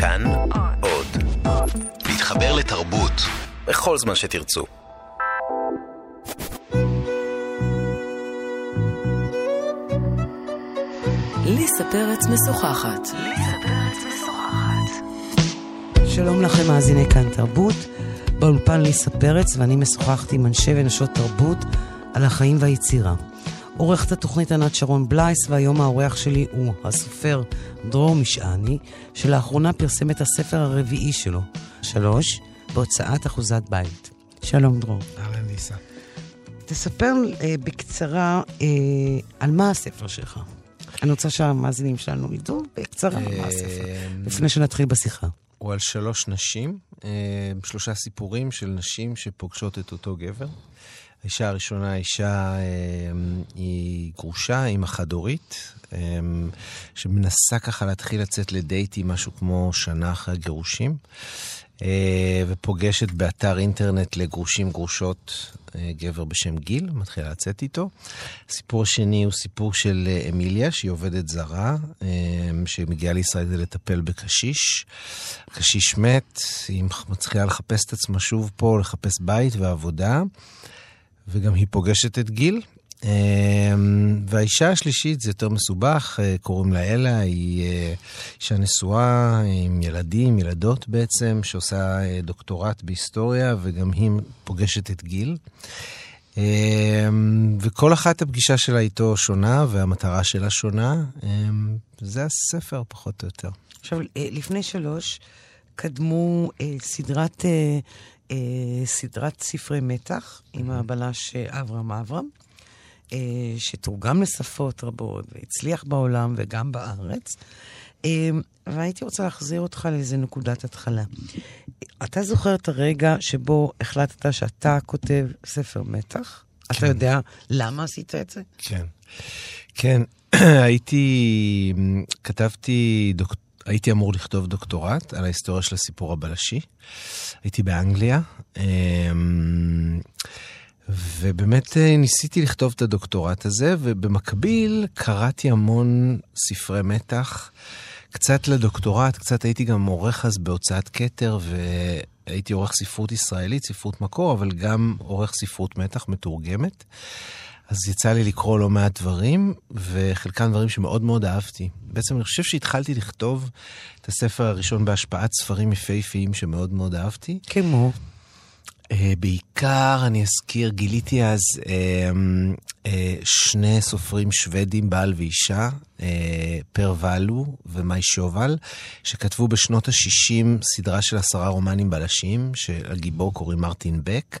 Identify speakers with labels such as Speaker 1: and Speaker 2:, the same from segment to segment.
Speaker 1: כאן עוד. להתחבר לתרבות בכל זמן שתרצו.
Speaker 2: ליסה פרץ משוחחת.
Speaker 3: שלום לכם מאזיני כאן תרבות, באולפן ליסה פרץ ואני משוחחת עם אנשי ונשות תרבות על החיים והיצירה. עורכת התוכנית ענת שרון בלייס והיום האורח שלי הוא הסופר דרור משעני, שלאחרונה פרסם את הספר הרביעי שלו, שלוש, בהוצאת אחוזת בית. שלום דרור.
Speaker 4: אהלן ליסה.
Speaker 3: תספר אה, בקצרה אה, על מה הספר שלך. אני רוצה שהמאזינים שלנו ידעו בקצרה מה הספר, לפני שנתחיל בשיחה.
Speaker 4: הוא על שלוש נשים, אה, שלושה סיפורים של נשים שפוגשות את אותו גבר. האישה הראשונה, האישה אה, היא גרושה, אימא חד-הורית, אה, שמנסה ככה להתחיל לצאת לדייט עם משהו כמו שנה אחרי הגירושים, ופוגשת באתר אינטרנט לגרושים גרושות גבר בשם גיל, מתחילה לצאת איתו. הסיפור השני הוא סיפור של אמיליה, שהיא עובדת זרה, שמגיעה לישראל כדי לטפל בקשיש. הקשיש מת, היא מתחילה לחפש את עצמה שוב פה, לחפש בית ועבודה, וגם היא פוגשת את גיל. והאישה השלישית זה יותר מסובך, קוראים לה אלה, היא אישה נשואה עם ילדים, ילדות בעצם, שעושה דוקטורט בהיסטוריה, וגם היא פוגשת את גיל. וכל אחת הפגישה שלה איתו שונה, והמטרה שלה שונה. זה הספר, פחות או יותר.
Speaker 3: עכשיו, לפני שלוש, קדמו סדרת, סדרת ספרי מתח עם הבלש אברהם אברהם. שתורגם לשפות רבות והצליח בעולם וגם בארץ. והייתי רוצה להחזיר אותך לאיזה נקודת התחלה. אתה זוכר את הרגע שבו החלטת שאתה כותב ספר מתח? כן. אתה יודע למה עשית את זה?
Speaker 4: כן. כן, הייתי, כתבתי, דוק, הייתי אמור לכתוב דוקטורט על ההיסטוריה של הסיפור הבלשי. הייתי באנגליה. ובאמת ניסיתי לכתוב את הדוקטורט הזה, ובמקביל קראתי המון ספרי מתח. קצת לדוקטורט, קצת הייתי גם עורך אז בהוצאת כתר, והייתי עורך ספרות ישראלית, ספרות מקור, אבל גם עורך ספרות מתח מתורגמת. אז יצא לי לקרוא לא מעט דברים, וחלקם דברים שמאוד מאוד אהבתי. בעצם אני חושב שהתחלתי לכתוב את הספר הראשון בהשפעת ספרים יפהפיים שמאוד מאוד אהבתי.
Speaker 3: כמו?
Speaker 4: Uh, בעיקר, אני אזכיר, גיליתי אז uh, uh, שני סופרים שוודים, בעל ואישה, uh, פר ואלו ומאי שובל, שכתבו בשנות ה-60 סדרה של עשרה רומנים בלשים, שהגיבור קוראים מרטין בק.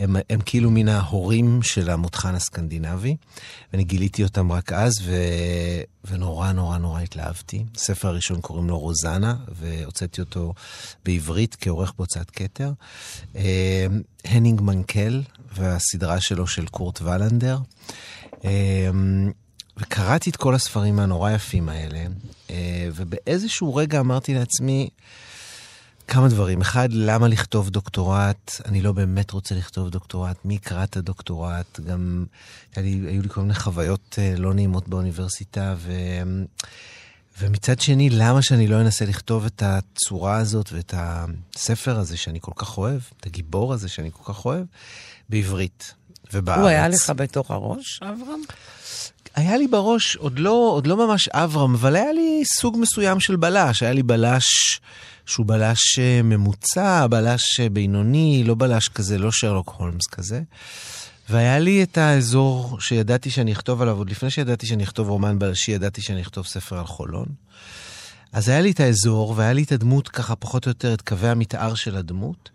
Speaker 4: הם, הם כאילו מן ההורים של המותחן הסקנדינבי, ואני גיליתי אותם רק אז, ו... ונורא נורא נורא התלהבתי. הספר הראשון קוראים לו רוזנה, והוצאתי אותו בעברית כעורך בהוצאת כתר. הנינג מנקל והסדרה שלו של קורט ולנדר. וקראתי את כל הספרים הנורא יפים האלה, ובאיזשהו רגע אמרתי לעצמי, כמה דברים. אחד, למה לכתוב דוקטורט? אני לא באמת רוצה לכתוב דוקטורט. מי יקרא את הדוקטורט? גם לי, היו לי כל מיני חוויות לא נעימות באוניברסיטה, ו... ומצד שני, למה שאני לא אנסה לכתוב את הצורה הזאת ואת הספר הזה שאני כל כך אוהב, את הגיבור הזה שאני כל כך אוהב, בעברית ובארץ.
Speaker 3: הוא היה לך בתוך הראש, אברהם?
Speaker 4: היה לי בראש, עוד לא, עוד לא ממש אברהם, אבל היה לי סוג מסוים של בלש. היה לי בלש שהוא בלש ממוצע, בלש בינוני, לא בלש כזה, לא שרלוק הולמס כזה. והיה לי את האזור שידעתי שאני אכתוב עליו, עוד לפני שידעתי שאני אכתוב רומן בלשי, ידעתי שאני אכתוב ספר על חולון. אז היה לי את האזור, והיה לי את הדמות ככה, פחות או יותר, את קווי המתאר של הדמות.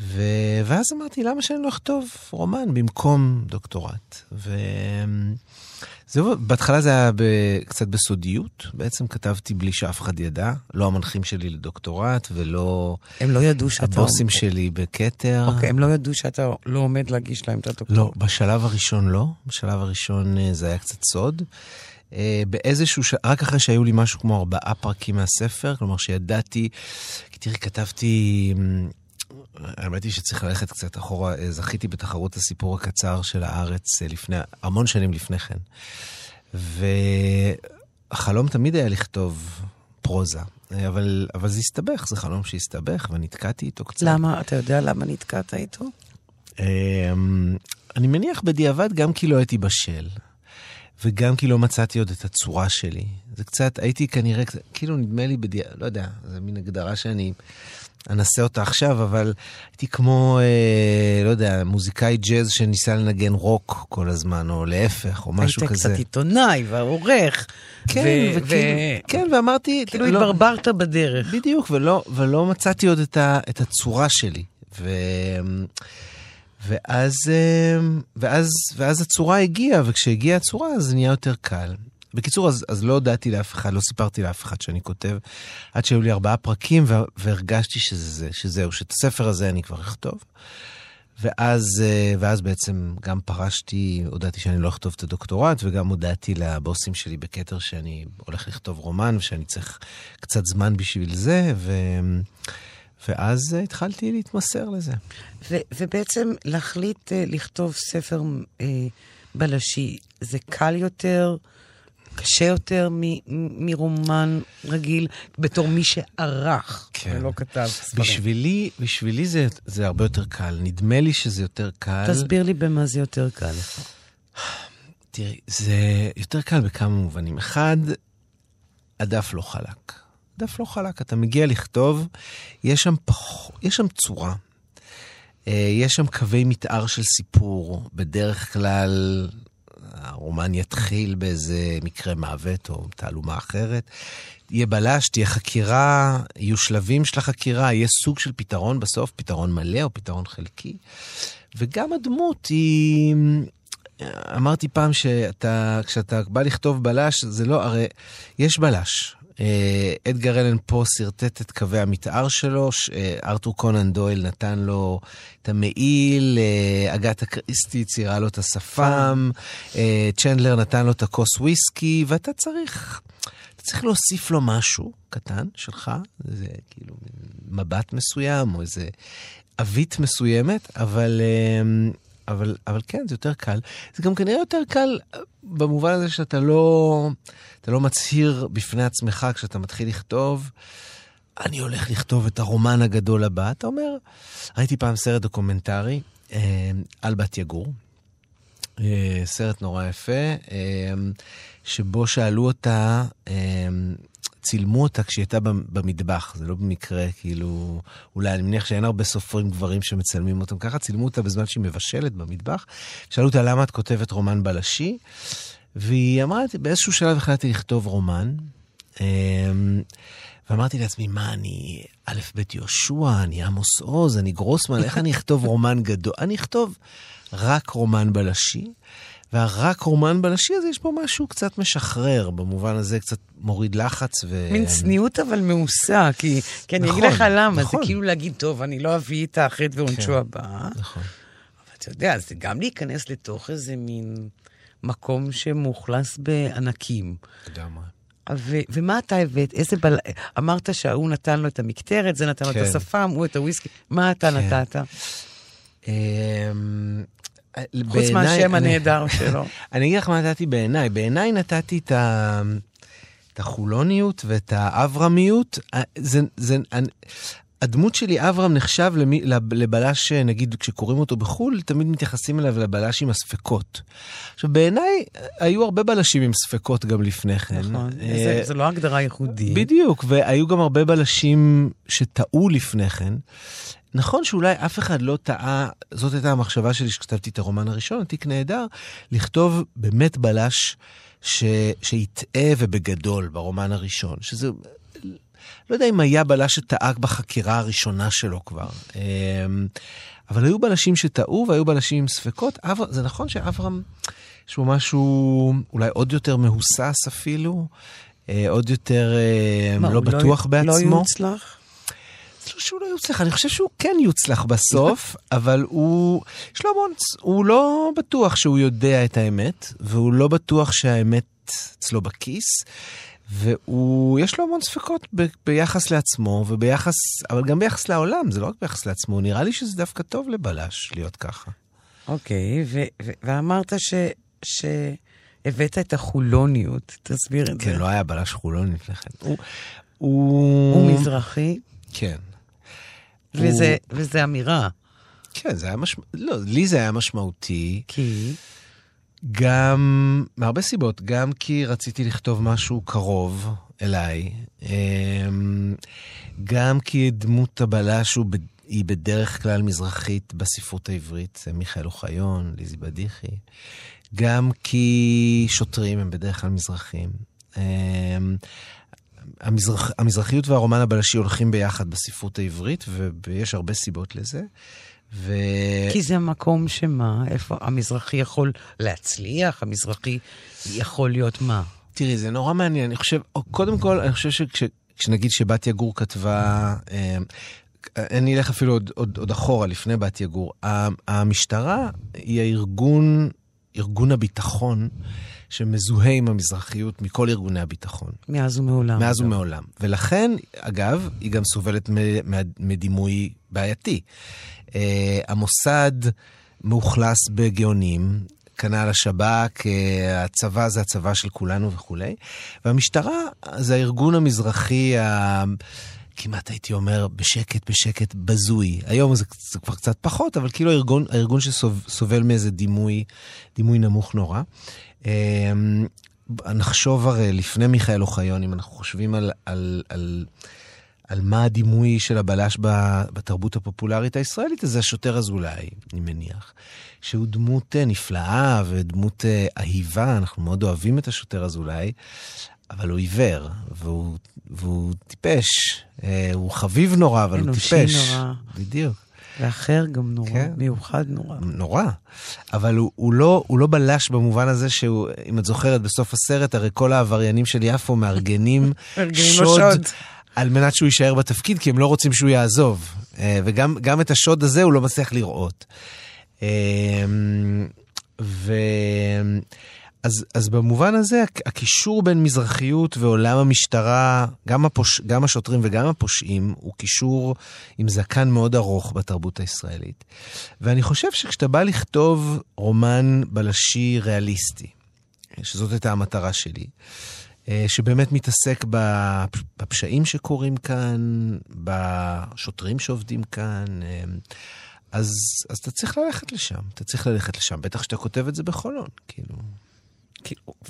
Speaker 4: ו... ואז אמרתי, למה שאני לא אכתוב רומן במקום דוקטורט? ו... זהו, בהתחלה זה היה ב... קצת בסודיות, בעצם כתבתי בלי שאף אחד ידע, לא המנחים שלי לדוקטורט ולא...
Speaker 3: הם לא ידעו שאתה...
Speaker 4: הבוסים שלי בכתר.
Speaker 3: אוקיי, הם לא ידעו שאתה לא עומד להגיש להם את הדוקטורט.
Speaker 4: לא, בשלב הראשון לא, בשלב הראשון זה היה קצת סוד. באיזשהו, ש... רק אחרי שהיו לי משהו כמו ארבעה פרקים מהספר, כלומר שידעתי, תראי, כתבתי... האמת היא שצריך ללכת קצת אחורה. זכיתי בתחרות הסיפור הקצר של הארץ לפני, המון שנים לפני כן. והחלום תמיד היה לכתוב פרוזה. אבל, אבל זה הסתבך, זה חלום שהסתבך, ונתקעתי איתו קצת.
Speaker 3: למה? אתה יודע למה נתקעת איתו?
Speaker 4: אמ, אני מניח בדיעבד גם כי לא הייתי בשל, וגם כי לא מצאתי עוד את הצורה שלי. זה קצת, הייתי כנראה, כאילו נדמה לי בדיעבד, לא יודע, זו מין הגדרה שאני אנסה אותה עכשיו, אבל הייתי כמו, אה, לא יודע, מוזיקאי ג'אז שניסה לנגן רוק כל הזמן, או להפך, או משהו
Speaker 3: היית
Speaker 4: כזה.
Speaker 3: קצת עיתונאי ועורך.
Speaker 4: כן,
Speaker 3: ו-
Speaker 4: וכאילו,
Speaker 3: ו-
Speaker 4: כן, ואמרתי...
Speaker 3: כאילו
Speaker 4: לא-
Speaker 3: התברברת בדרך.
Speaker 4: בדיוק, ולא, ולא מצאתי עוד את, ה, את הצורה שלי. ו, ואז, אה, ואז, ואז הצורה הגיעה, וכשהגיעה הצורה אז זה נהיה יותר קל. בקיצור, אז, אז לא הודעתי לאף אחד, לא סיפרתי לאף אחד שאני כותב, עד שהיו לי ארבעה פרקים, והרגשתי שזה זה, שזהו, שאת הספר הזה אני כבר אכתוב. ואז, אה, ואז בעצם גם פרשתי, הודעתי שאני לא אכתוב את הדוקטורט, וגם הודעתי לבוסים שלי בכתר שאני הולך לכתוב רומן, ושאני צריך קצת זמן בשביל זה, ו... ואז אה, התחלתי להתמסר לזה.
Speaker 3: ו- ובעצם להחליט uh, לכתוב ספר uh, בלשי, זה קל יותר, קשה יותר מ- מרומן רגיל, בתור מי שערך ולא כתב ספרים.
Speaker 4: בשבילי, בשבילי זה, זה הרבה יותר קל. נדמה לי שזה יותר קל.
Speaker 3: תסביר לי במה זה יותר קל.
Speaker 4: תראי, זה יותר קל בכמה מובנים. אחד, הדף לא חלק. דף לא חלק, אתה מגיע לכתוב, יש שם, פח... יש שם צורה. אה, יש שם קווי מתאר של סיפור. בדרך כלל הרומן יתחיל באיזה מקרה מוות או תעלומה אחרת. יהיה בלש, תהיה חקירה, יהיו שלבים של החקירה, יהיה סוג של פתרון בסוף, פתרון מלא או פתרון חלקי. וגם הדמות היא... אמרתי פעם שאתה, כשאתה בא לכתוב בלש, זה לא, הרי יש בלש. אה, אדגר אלן פה שרטט את קווי המתאר שלו, אה, ארתור קונן דויל נתן לו את המעיל, אה, אגתה קריסטי ציירה לו את השפם, צ'נדלר נתן לו את הכוס וויסקי, ואתה צריך, אתה צריך להוסיף לו משהו קטן שלך, זה כאילו מבט מסוים, או איזה עווית מסוימת, אבל... אבל, אבל כן, זה יותר קל. זה גם כנראה יותר קל במובן הזה שאתה לא, לא מצהיר בפני עצמך כשאתה מתחיל לכתוב, אני הולך לכתוב את הרומן הגדול הבא. אתה אומר, ראיתי פעם סרט דוקומנטרי אה, על בתיה גור, אה, סרט נורא יפה, אה, שבו שאלו אותה, אה, צילמו אותה כשהיא הייתה במטבח, זה לא במקרה, כאילו, אולי אני מניח שאין הרבה סופרים גברים שמצלמים אותם ככה, צילמו אותה בזמן שהיא מבשלת במטבח, שאלו אותה למה את כותבת רומן בלשי, והיא אמרה, באיזשהו שלב החלטתי לכתוב רומן, ואמרתי לעצמי, מה, אני א' ב' יהושע, אני עמוס עוז, אני גרוסמן, איך אני אכתוב רומן גדול? אני אכתוב רק רומן בלשי. והרק רומן בלשי הזה, יש פה משהו קצת משחרר, במובן הזה קצת מוריד לחץ ו...
Speaker 3: מין צניעות אבל מעושה, כי, כי אני
Speaker 4: נכון,
Speaker 3: אגיד לך למה,
Speaker 4: נכון.
Speaker 3: זה כאילו להגיד, טוב, אני לא אביא את החטא ועונשו
Speaker 4: כן,
Speaker 3: הבא.
Speaker 4: נכון.
Speaker 3: אבל אתה יודע, זה גם להיכנס לתוך איזה מין מקום שמאוכלס בענקים.
Speaker 4: לגמרי.
Speaker 3: ו- ומה אתה הבאת? איזה בל... אמרת שההוא נתן לו את המקטרת, זה נתן לו
Speaker 4: כן.
Speaker 3: את השפם, הוא את הוויסקי. מה אתה
Speaker 4: כן.
Speaker 3: נתת? חוץ מהשם הנהדר שלו.
Speaker 4: אני אגיד לך מה נתתי בעיניי. בעיניי נתתי את, ה... את החולוניות ואת האברמיות. אה, זה, זה, אני... הדמות שלי, אברהם, נחשב למי, לב- לבלש, נגיד, כשקוראים אותו בחו"ל, תמיד מתייחסים אליו לבלש עם הספקות. עכשיו, בעיניי, היו הרבה בלשים עם ספקות גם לפני כן.
Speaker 3: נכון.
Speaker 4: אה,
Speaker 3: זה- זה לא הגדרה ייחודית.
Speaker 4: בדיוק, והיו גם הרבה בלשים שטעו לפני כן. נכון שאולי אף אחד לא טעה, זאת הייתה המחשבה שלי כשכתבתי את הרומן הראשון, התיק נהדר, לכתוב באמת בלש ש... שיטעה ובגדול ברומן הראשון, שזה... לא יודע אם היה בלש שטעה בחקירה הראשונה שלו כבר. אמ, אבל היו בלשים שטעו והיו בלשים עם ספקות. אבר... זה נכון שאברהם, יש בו משהו אולי עוד יותר מהוסס אפילו, אה, עוד יותר אה,
Speaker 3: מה,
Speaker 4: לא
Speaker 3: הוא
Speaker 4: בטוח
Speaker 3: לא
Speaker 4: בעצמו.
Speaker 3: יוצלח?
Speaker 4: לא שהוא לא יוצלח, אני חושב שהוא כן יוצלח בסוף, אבל הוא, יש לו המון, הוא לא בטוח שהוא יודע את האמת, והוא לא בטוח שהאמת אצלו בכיס, והוא, יש לו המון ספקות ב, ביחס לעצמו, וביחס, אבל גם ביחס לעולם, זה לא רק ביחס לעצמו, נראה לי שזה דווקא טוב לבלש להיות ככה.
Speaker 3: אוקיי, ו- ואמרת ש... שהבאת את החולוניות, תסביר את זה.
Speaker 4: כן, לא היה בלש חולון לפני כן. הוא, הוא...
Speaker 3: הוא מזרחי,
Speaker 4: כן.
Speaker 3: וזה, וזה אמירה.
Speaker 4: כן, זה היה משמעותי. לא, לי זה היה משמעותי.
Speaker 3: כי...
Speaker 4: גם, מהרבה סיבות, גם כי רציתי לכתוב משהו קרוב אליי, אמ, גם כי דמות הבלש הוא, היא בדרך כלל מזרחית בספרות העברית, זה מיכאל אוחיון, ליזי בדיחי, גם כי שוטרים הם בדרך כלל מזרחים. אמ, המזרח, המזרחיות והרומן הבלשי הולכים ביחד בספרות העברית, ויש הרבה סיבות לזה.
Speaker 3: ו... כי זה המקום שמה, איפה המזרחי יכול להצליח, המזרחי יכול להיות מה?
Speaker 4: תראי, זה נורא מעניין. אני חושב, קודם כל, אני חושב שכשנגיד שבתיה גור כתבה, אה, אני אלך אפילו עוד, עוד, עוד אחורה, לפני בתיה גור. המשטרה היא הארגון, ארגון הביטחון. שמזוהה עם המזרחיות מכל ארגוני הביטחון.
Speaker 3: מאז ומעולם.
Speaker 4: מאז ומעולם. ולכן, אגב, היא גם סובלת מדימוי בעייתי. Uh, המוסד מאוכלס בגאונים, כנ"ל השב"כ, uh, הצבא זה הצבא של כולנו וכולי, והמשטרה זה הארגון המזרחי ה... כמעט הייתי אומר, בשקט, בשקט, בזוי. היום זה, זה כבר קצת פחות, אבל כאילו הארגון, הארגון שסובל מאיזה דימוי, דימוי נמוך נורא. אמ, נחשוב הרי לפני מיכאל אוחיון, אם אנחנו חושבים על, על, על, על מה הדימוי של הבלש בתרבות הפופולרית הישראלית, אז זה השוטר אזולאי, אני מניח. שהוא דמות אה, נפלאה ודמות אה, אהיבה, אנחנו מאוד אוהבים את השוטר אזולאי, אבל הוא עיוור, והוא, והוא טיפש. אה, הוא חביב נורא, אבל הוא טיפש.
Speaker 3: אנושי נורא.
Speaker 4: בדיוק.
Speaker 3: ואחר גם נורא, כן. מיוחד נורא.
Speaker 4: נורא. אבל הוא, הוא, לא, הוא לא בלש במובן הזה שהוא, אם את זוכרת, בסוף הסרט, הרי כל העבריינים של יפו מארגנים שוד. על מנת שהוא יישאר בתפקיד, כי הם לא רוצים שהוא יעזוב. אה, וגם את השוד הזה הוא לא מצליח לראות. אה, ו... אז, אז במובן הזה, הקישור בין מזרחיות ועולם המשטרה, גם, הפוש, גם השוטרים וגם הפושעים, הוא קישור עם זקן מאוד ארוך בתרבות הישראלית. ואני חושב שכשאתה בא לכתוב רומן בלשי ריאליסטי, שזאת הייתה המטרה שלי, אה, שבאמת מתעסק בפשעים שקורים כאן, בשוטרים שעובדים כאן, אה, אז, אז אתה צריך ללכת לשם, אתה צריך ללכת לשם, בטח שאתה כותב את זה בחולון, כאילו.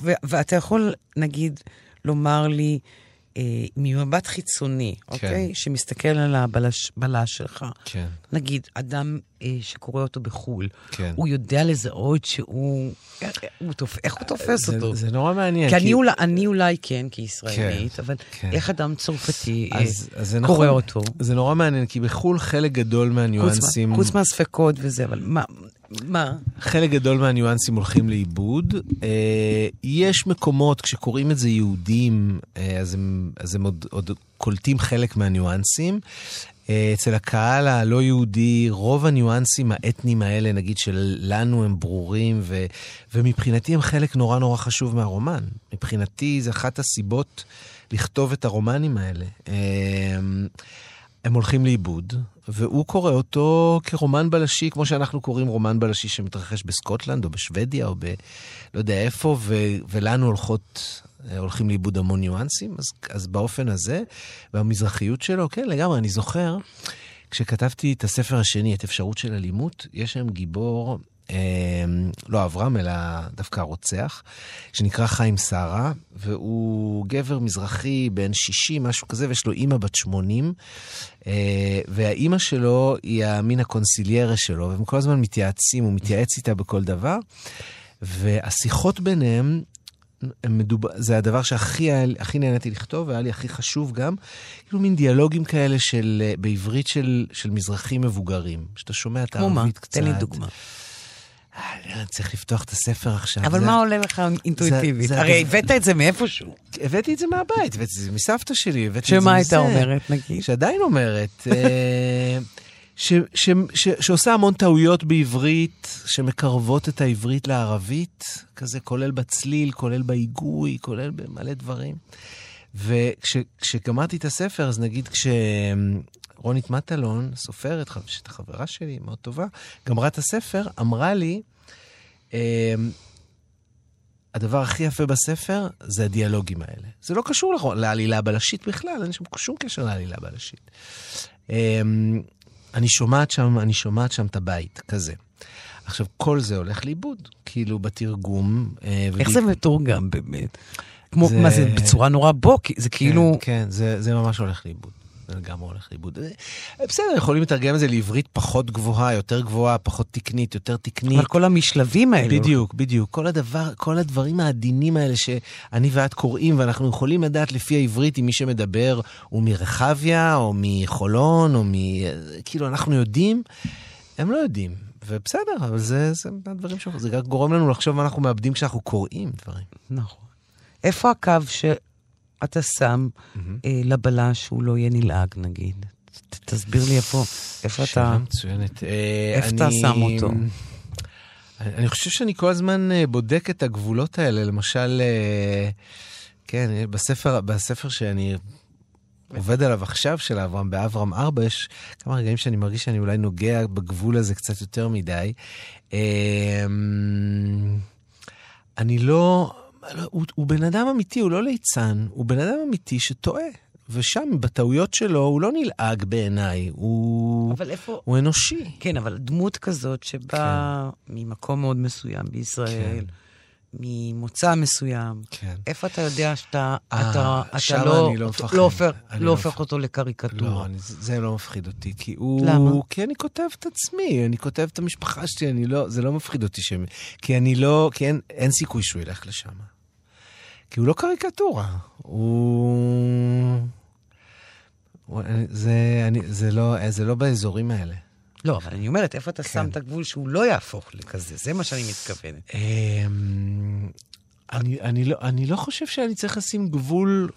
Speaker 3: ואתה יכול, נגיד, לומר לי, אה, ממבט חיצוני, כן. אוקיי? שמסתכל על הבלש שלך.
Speaker 4: כן.
Speaker 3: נגיד, אדם שקורא אותו בחו"ל,
Speaker 4: כן.
Speaker 3: הוא יודע לזהות שהוא... איך הוא, תופ... איך הוא תופס
Speaker 4: זה,
Speaker 3: אותו?
Speaker 4: זה נורא מעניין.
Speaker 3: כי, כי... אני, אולי, אני אולי כן, כישראלית, כן, אבל כן. איך אדם צרפתי אה, אז,
Speaker 4: אז
Speaker 3: קורא
Speaker 4: נכון,
Speaker 3: אותו?
Speaker 4: זה נורא מעניין, כי בחו"ל חלק גדול מהניואנסים...
Speaker 3: חוץ מהספקות וזה, אבל מה... מה?
Speaker 4: חלק גדול מהניואנסים הולכים לאיבוד. אה, יש מקומות, כשקוראים את זה יהודים, אה, אז הם, אז הם עוד, עוד קולטים חלק מהניואנסים. אה, אצל הקהל הלא יהודי, רוב הניואנסים האתניים האלה, נגיד שלנו הם ברורים, ו, ומבחינתי הם חלק נורא נורא חשוב מהרומן. מבחינתי זה אחת הסיבות לכתוב את הרומנים האלה. אה, הם הולכים לאיבוד, והוא קורא אותו כרומן בלשי, כמו שאנחנו קוראים רומן בלשי שמתרחש בסקוטלנד או בשוודיה או ב... לא יודע איפה, ו, ולנו הולכות, הולכים לאיבוד המון ניואנסים, אז, אז באופן הזה, והמזרחיות שלו, כן, לגמרי, אני זוכר, כשכתבתי את הספר השני, את אפשרות של אלימות, יש שם גיבור אמ, לא אברהם, אלא דווקא הרוצח, שנקרא חיים שרה, והוא גבר מזרחי בן 60, משהו כזה, ויש לו אימא בת 80, אה, והאימא שלו היא המין הקונסיליירה שלו, והם כל הזמן מתייעצים, הוא מתייעץ איתה בכל דבר, והשיחות ביניהם מדובר, זה הדבר שהכי הכי נהניתי לכתוב, והיה לי הכי חשוב גם, כאילו מין דיאלוגים כאלה של, אה, בעברית של, של מזרחים מבוגרים, שאתה שומע את הערבית קצת.
Speaker 3: תן לי דוגמה.
Speaker 4: אה, צריך לפתוח את הספר עכשיו.
Speaker 3: אבל מה עולה לך אינטואיטיבית? הרי הבאת את זה מאיפשהו.
Speaker 4: הבאתי את זה מהבית, הבאתי את זה מסבתא שלי, הבאתי את זה
Speaker 3: מזה. שמה הייתה אומרת, נגיד?
Speaker 4: שעדיין אומרת. אה, שעושה המון טעויות בעברית, שמקרבות את העברית לערבית, כזה כולל בצליל, כולל בהיגוי, כולל במלא דברים. וכשגמרתי את הספר, אז נגיד כשרונית מטלון, סופרת, שהייתה חברה שלי, מאוד טובה, גמרה את הספר, אמרה לי, אמ, הדבר הכי יפה בספר זה הדיאלוגים האלה. זה לא קשור לעלילה הבלשית בכלל, אין שם שום קשר לעלילה הבלשית. אני שומעת שם, אני שומעת שם את הבית, כזה. עכשיו, כל זה הולך לאיבוד, כאילו בתרגום. אה,
Speaker 3: איך
Speaker 4: ובעק-
Speaker 3: זה מתורגם באמת? כמו,
Speaker 4: זה-
Speaker 3: מה זה, בצורה נורא בוקי, זה כאילו...
Speaker 4: כן, כן, זה, זה ממש הולך לאיבוד. זה לגמרי הולך לאיבוד. אה, בסדר, יכולים לתרגם את זה לעברית פחות גבוהה, יותר גבוהה, פחות תקנית, יותר תקנית.
Speaker 3: אבל כל המשלבים האלו.
Speaker 4: בדיוק, בדיוק. כל הדבר, כל הדברים העדינים האלה שאני ואת קוראים, ואנחנו יכולים לדעת לפי העברית אם מי שמדבר הוא מרחביה, או מחולון, או מ... כאילו, אנחנו יודעים, הם לא יודעים. ובסדר, אבל זה, זה הדברים ש... זה רק גורם לנו לחשוב מה אנחנו מאבדים כשאנחנו קוראים דברים.
Speaker 3: נכון. איפה הקו שאתה שם אה, לבלש שהוא לא יהיה נלעג, נגיד? ת- תסביר לי איפה, איפה אתה...
Speaker 4: שאלה מצוינת. אה,
Speaker 3: איפה אתה שם אותו?
Speaker 4: אני אני חושב שאני כל הזמן אה, בודק את הגבולות האלה. למשל, כן, בספר, בספר שאני עובד עליו עכשיו, של אברהם, באברהם 4, יש כמה רגעים שאני מרגיש שאני אולי נוגע בגבול הזה קצת יותר מדי. אה, אני לא... לא, הוא, הוא בן אדם אמיתי, הוא לא ליצן, הוא בן אדם אמיתי שטועה. ושם, בטעויות שלו, הוא לא נלעג בעיניי, הוא,
Speaker 3: אבל איפה...
Speaker 4: הוא אנושי.
Speaker 3: כן, אבל דמות כזאת שבאה ממקום מאוד מסוים בישראל, ממוצא מסוים,
Speaker 4: כן.
Speaker 3: איפה אתה יודע שאתה
Speaker 4: אה,
Speaker 3: אתה, אתה
Speaker 4: שם
Speaker 3: לא,
Speaker 4: אני לא
Speaker 3: אתה
Speaker 4: מפחד.
Speaker 3: לא הופך,
Speaker 4: אני
Speaker 3: לא
Speaker 4: לא
Speaker 3: הופך. אותו לקריקטורה?
Speaker 4: לא, אני, זה לא מפחיד אותי, כי הוא...
Speaker 3: למה?
Speaker 4: כי אני כותב את עצמי, אני כותב את המשפחה שלי, אני לא... זה לא מפחיד אותי שהם... כי אני לא... כי אין, אין סיכוי שהוא ילך לשם. כי הוא לא קריקטורה, הוא... זה, אני, זה, לא, זה לא באזורים האלה.
Speaker 3: לא, אבל אני אומרת, איפה אתה
Speaker 4: כן.
Speaker 3: שם את הגבול שהוא לא יהפוך לכזה? זה מה שאני מתכוונת.
Speaker 4: אמ, אני, אני, לא, אני לא חושב שאני צריך לשים גבול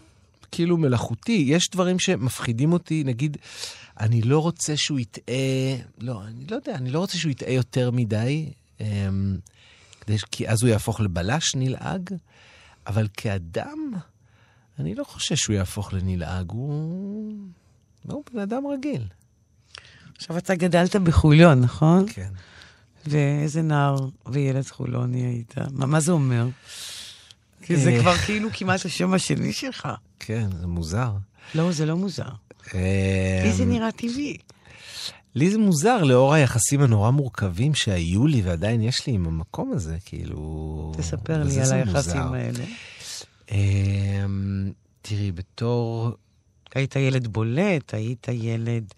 Speaker 4: כאילו מלאכותי. יש דברים שמפחידים אותי, נגיד, אני לא רוצה שהוא יטעה, לא, אני לא יודע, אני לא רוצה שהוא יטעה יותר מדי, אמ, כדי, כי אז הוא יהפוך לבלש נלעג, אבל כאדם, אני לא חושב שהוא יהפוך לנלעג, הוא... הוא בן אדם רגיל.
Speaker 3: עכשיו, אתה גדלת בחוליון, נכון?
Speaker 4: כן.
Speaker 3: ואיזה נער וילד חולוני היית? מה, מה זה אומר? כי זה
Speaker 4: אה.
Speaker 3: כבר כאילו כמעט השם השני שלך.
Speaker 4: כן, זה מוזר.
Speaker 3: לא, זה לא מוזר. לי זה נראה טבעי.
Speaker 4: לי זה מוזר לאור היחסים הנורא מורכבים שהיו לי ועדיין יש לי עם המקום הזה, כאילו...
Speaker 3: תספר לי על היחסים
Speaker 4: מוזר.
Speaker 3: האלה.
Speaker 4: אמ, תראי, בתור...
Speaker 3: היית ילד בולט, היית ילד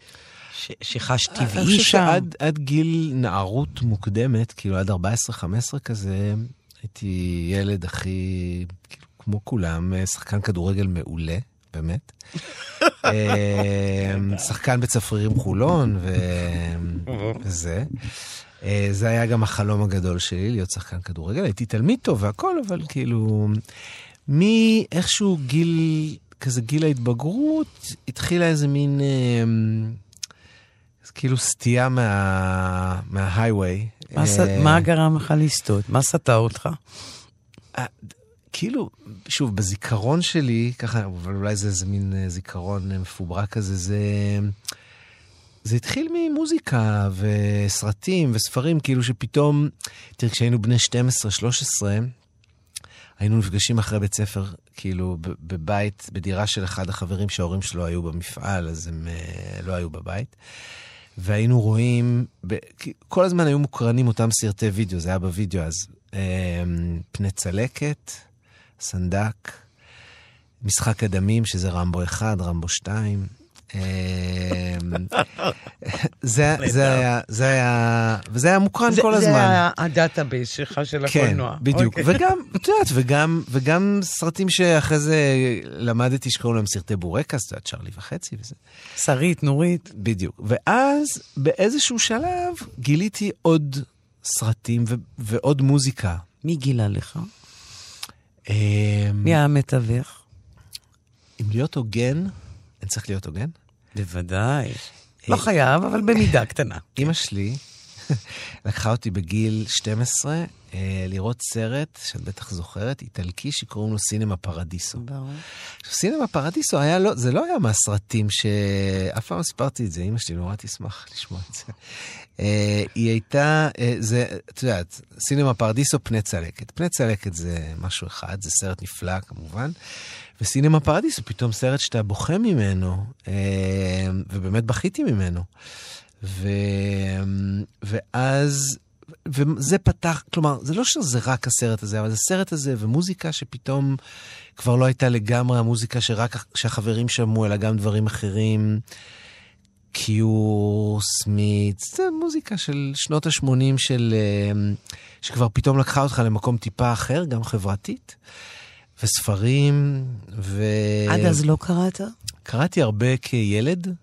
Speaker 3: ש- שחש
Speaker 4: אני
Speaker 3: טבעי שם.
Speaker 4: שעד עד גיל נערות מוקדמת, כאילו עד 14-15 כזה, הייתי ילד הכי, כאילו, כמו כולם, שחקן כדורגל מעולה, באמת. אמ, שחקן בצפרירים חולון וזה. אה, זה היה גם החלום הגדול שלי, להיות שחקן כדורגל. הייתי תלמיד טוב והכל, אבל כאילו, מאיכשהו גיל, כזה גיל ההתבגרות, התחילה איזה מין, אמ, כאילו סטייה מה- מההייווי.
Speaker 3: מה
Speaker 4: אה,
Speaker 3: מה גרם לך לסטות? מה סטה אותך?
Speaker 4: כאילו, שוב, בזיכרון שלי, ככה, אבל אולי זה איזה מין אה, זיכרון אה, מפוברק כזה, זה... זה התחיל ממוזיקה וסרטים וספרים, כאילו שפתאום, תראה, כשהיינו בני 12-13, היינו נפגשים אחרי בית ספר, כאילו, בבית, בדירה של אחד החברים שההורים שלו היו במפעל, אז הם אה, לא היו בבית. והיינו רואים, כל הזמן היו מוקרנים אותם סרטי וידאו, זה היה בווידאו אז. אה, פני צלקת, סנדק, משחק הדמים, שזה רמבו 1, רמבו 2. אה, זה, זה, היה, זה היה, וזה היה מוקרן כל הזמן.
Speaker 3: זה היה ה database שלך של
Speaker 4: כן,
Speaker 3: הקולנוע.
Speaker 4: בדיוק.
Speaker 3: אוקיי.
Speaker 4: וגם, את יודעת, וגם, וגם סרטים שאחרי זה למדתי שקוראים להם סרטי בורקס, את יודעת, צ'רלי וחצי וזה.
Speaker 3: שרית, נורית.
Speaker 4: בדיוק. ואז באיזשהו שלב גיליתי עוד סרטים ו- ועוד מוזיקה.
Speaker 3: מי גילה לך?
Speaker 4: אמ,
Speaker 3: מי המתווך?
Speaker 4: אם להיות הוגן, אני צריך להיות הוגן?
Speaker 3: בוודאי. לא חייב, אבל במידה קטנה.
Speaker 4: אימא שלי, לקחה אותי בגיל 12 אה, לראות סרט, שאת בטח זוכרת, איטלקי שקוראים לו סינמה פרדיסו.
Speaker 3: ברור.
Speaker 4: סינמה פרדיסו היה לא, זה לא היה מהסרטים ש... אף פעם לא סיפרתי את זה, אמא שלי נורא תשמח לשמוע את זה. אה, היא הייתה, אה, זה, את יודעת, סינמה פרדיסו פני צלקת. פני צלקת זה משהו אחד, זה סרט נפלא כמובן. וסינמה פרדיסו פתאום סרט שאתה בוכה ממנו, אה, ובאמת בכיתי ממנו. ו... ואז, וזה פתח, כלומר, זה לא שזה רק הסרט הזה, אבל זה הסרט הזה ומוזיקה שפתאום כבר לא הייתה לגמרי המוזיקה שרק שהחברים שמעו, אלא גם דברים אחרים. קיור, סמית, זה מוזיקה של שנות ה-80 של... אה, שכבר פתאום לקחה אותך למקום טיפה אחר, גם חברתית. וספרים, ו...
Speaker 3: עד אז לא קראת?
Speaker 4: קראתי הרבה כילד,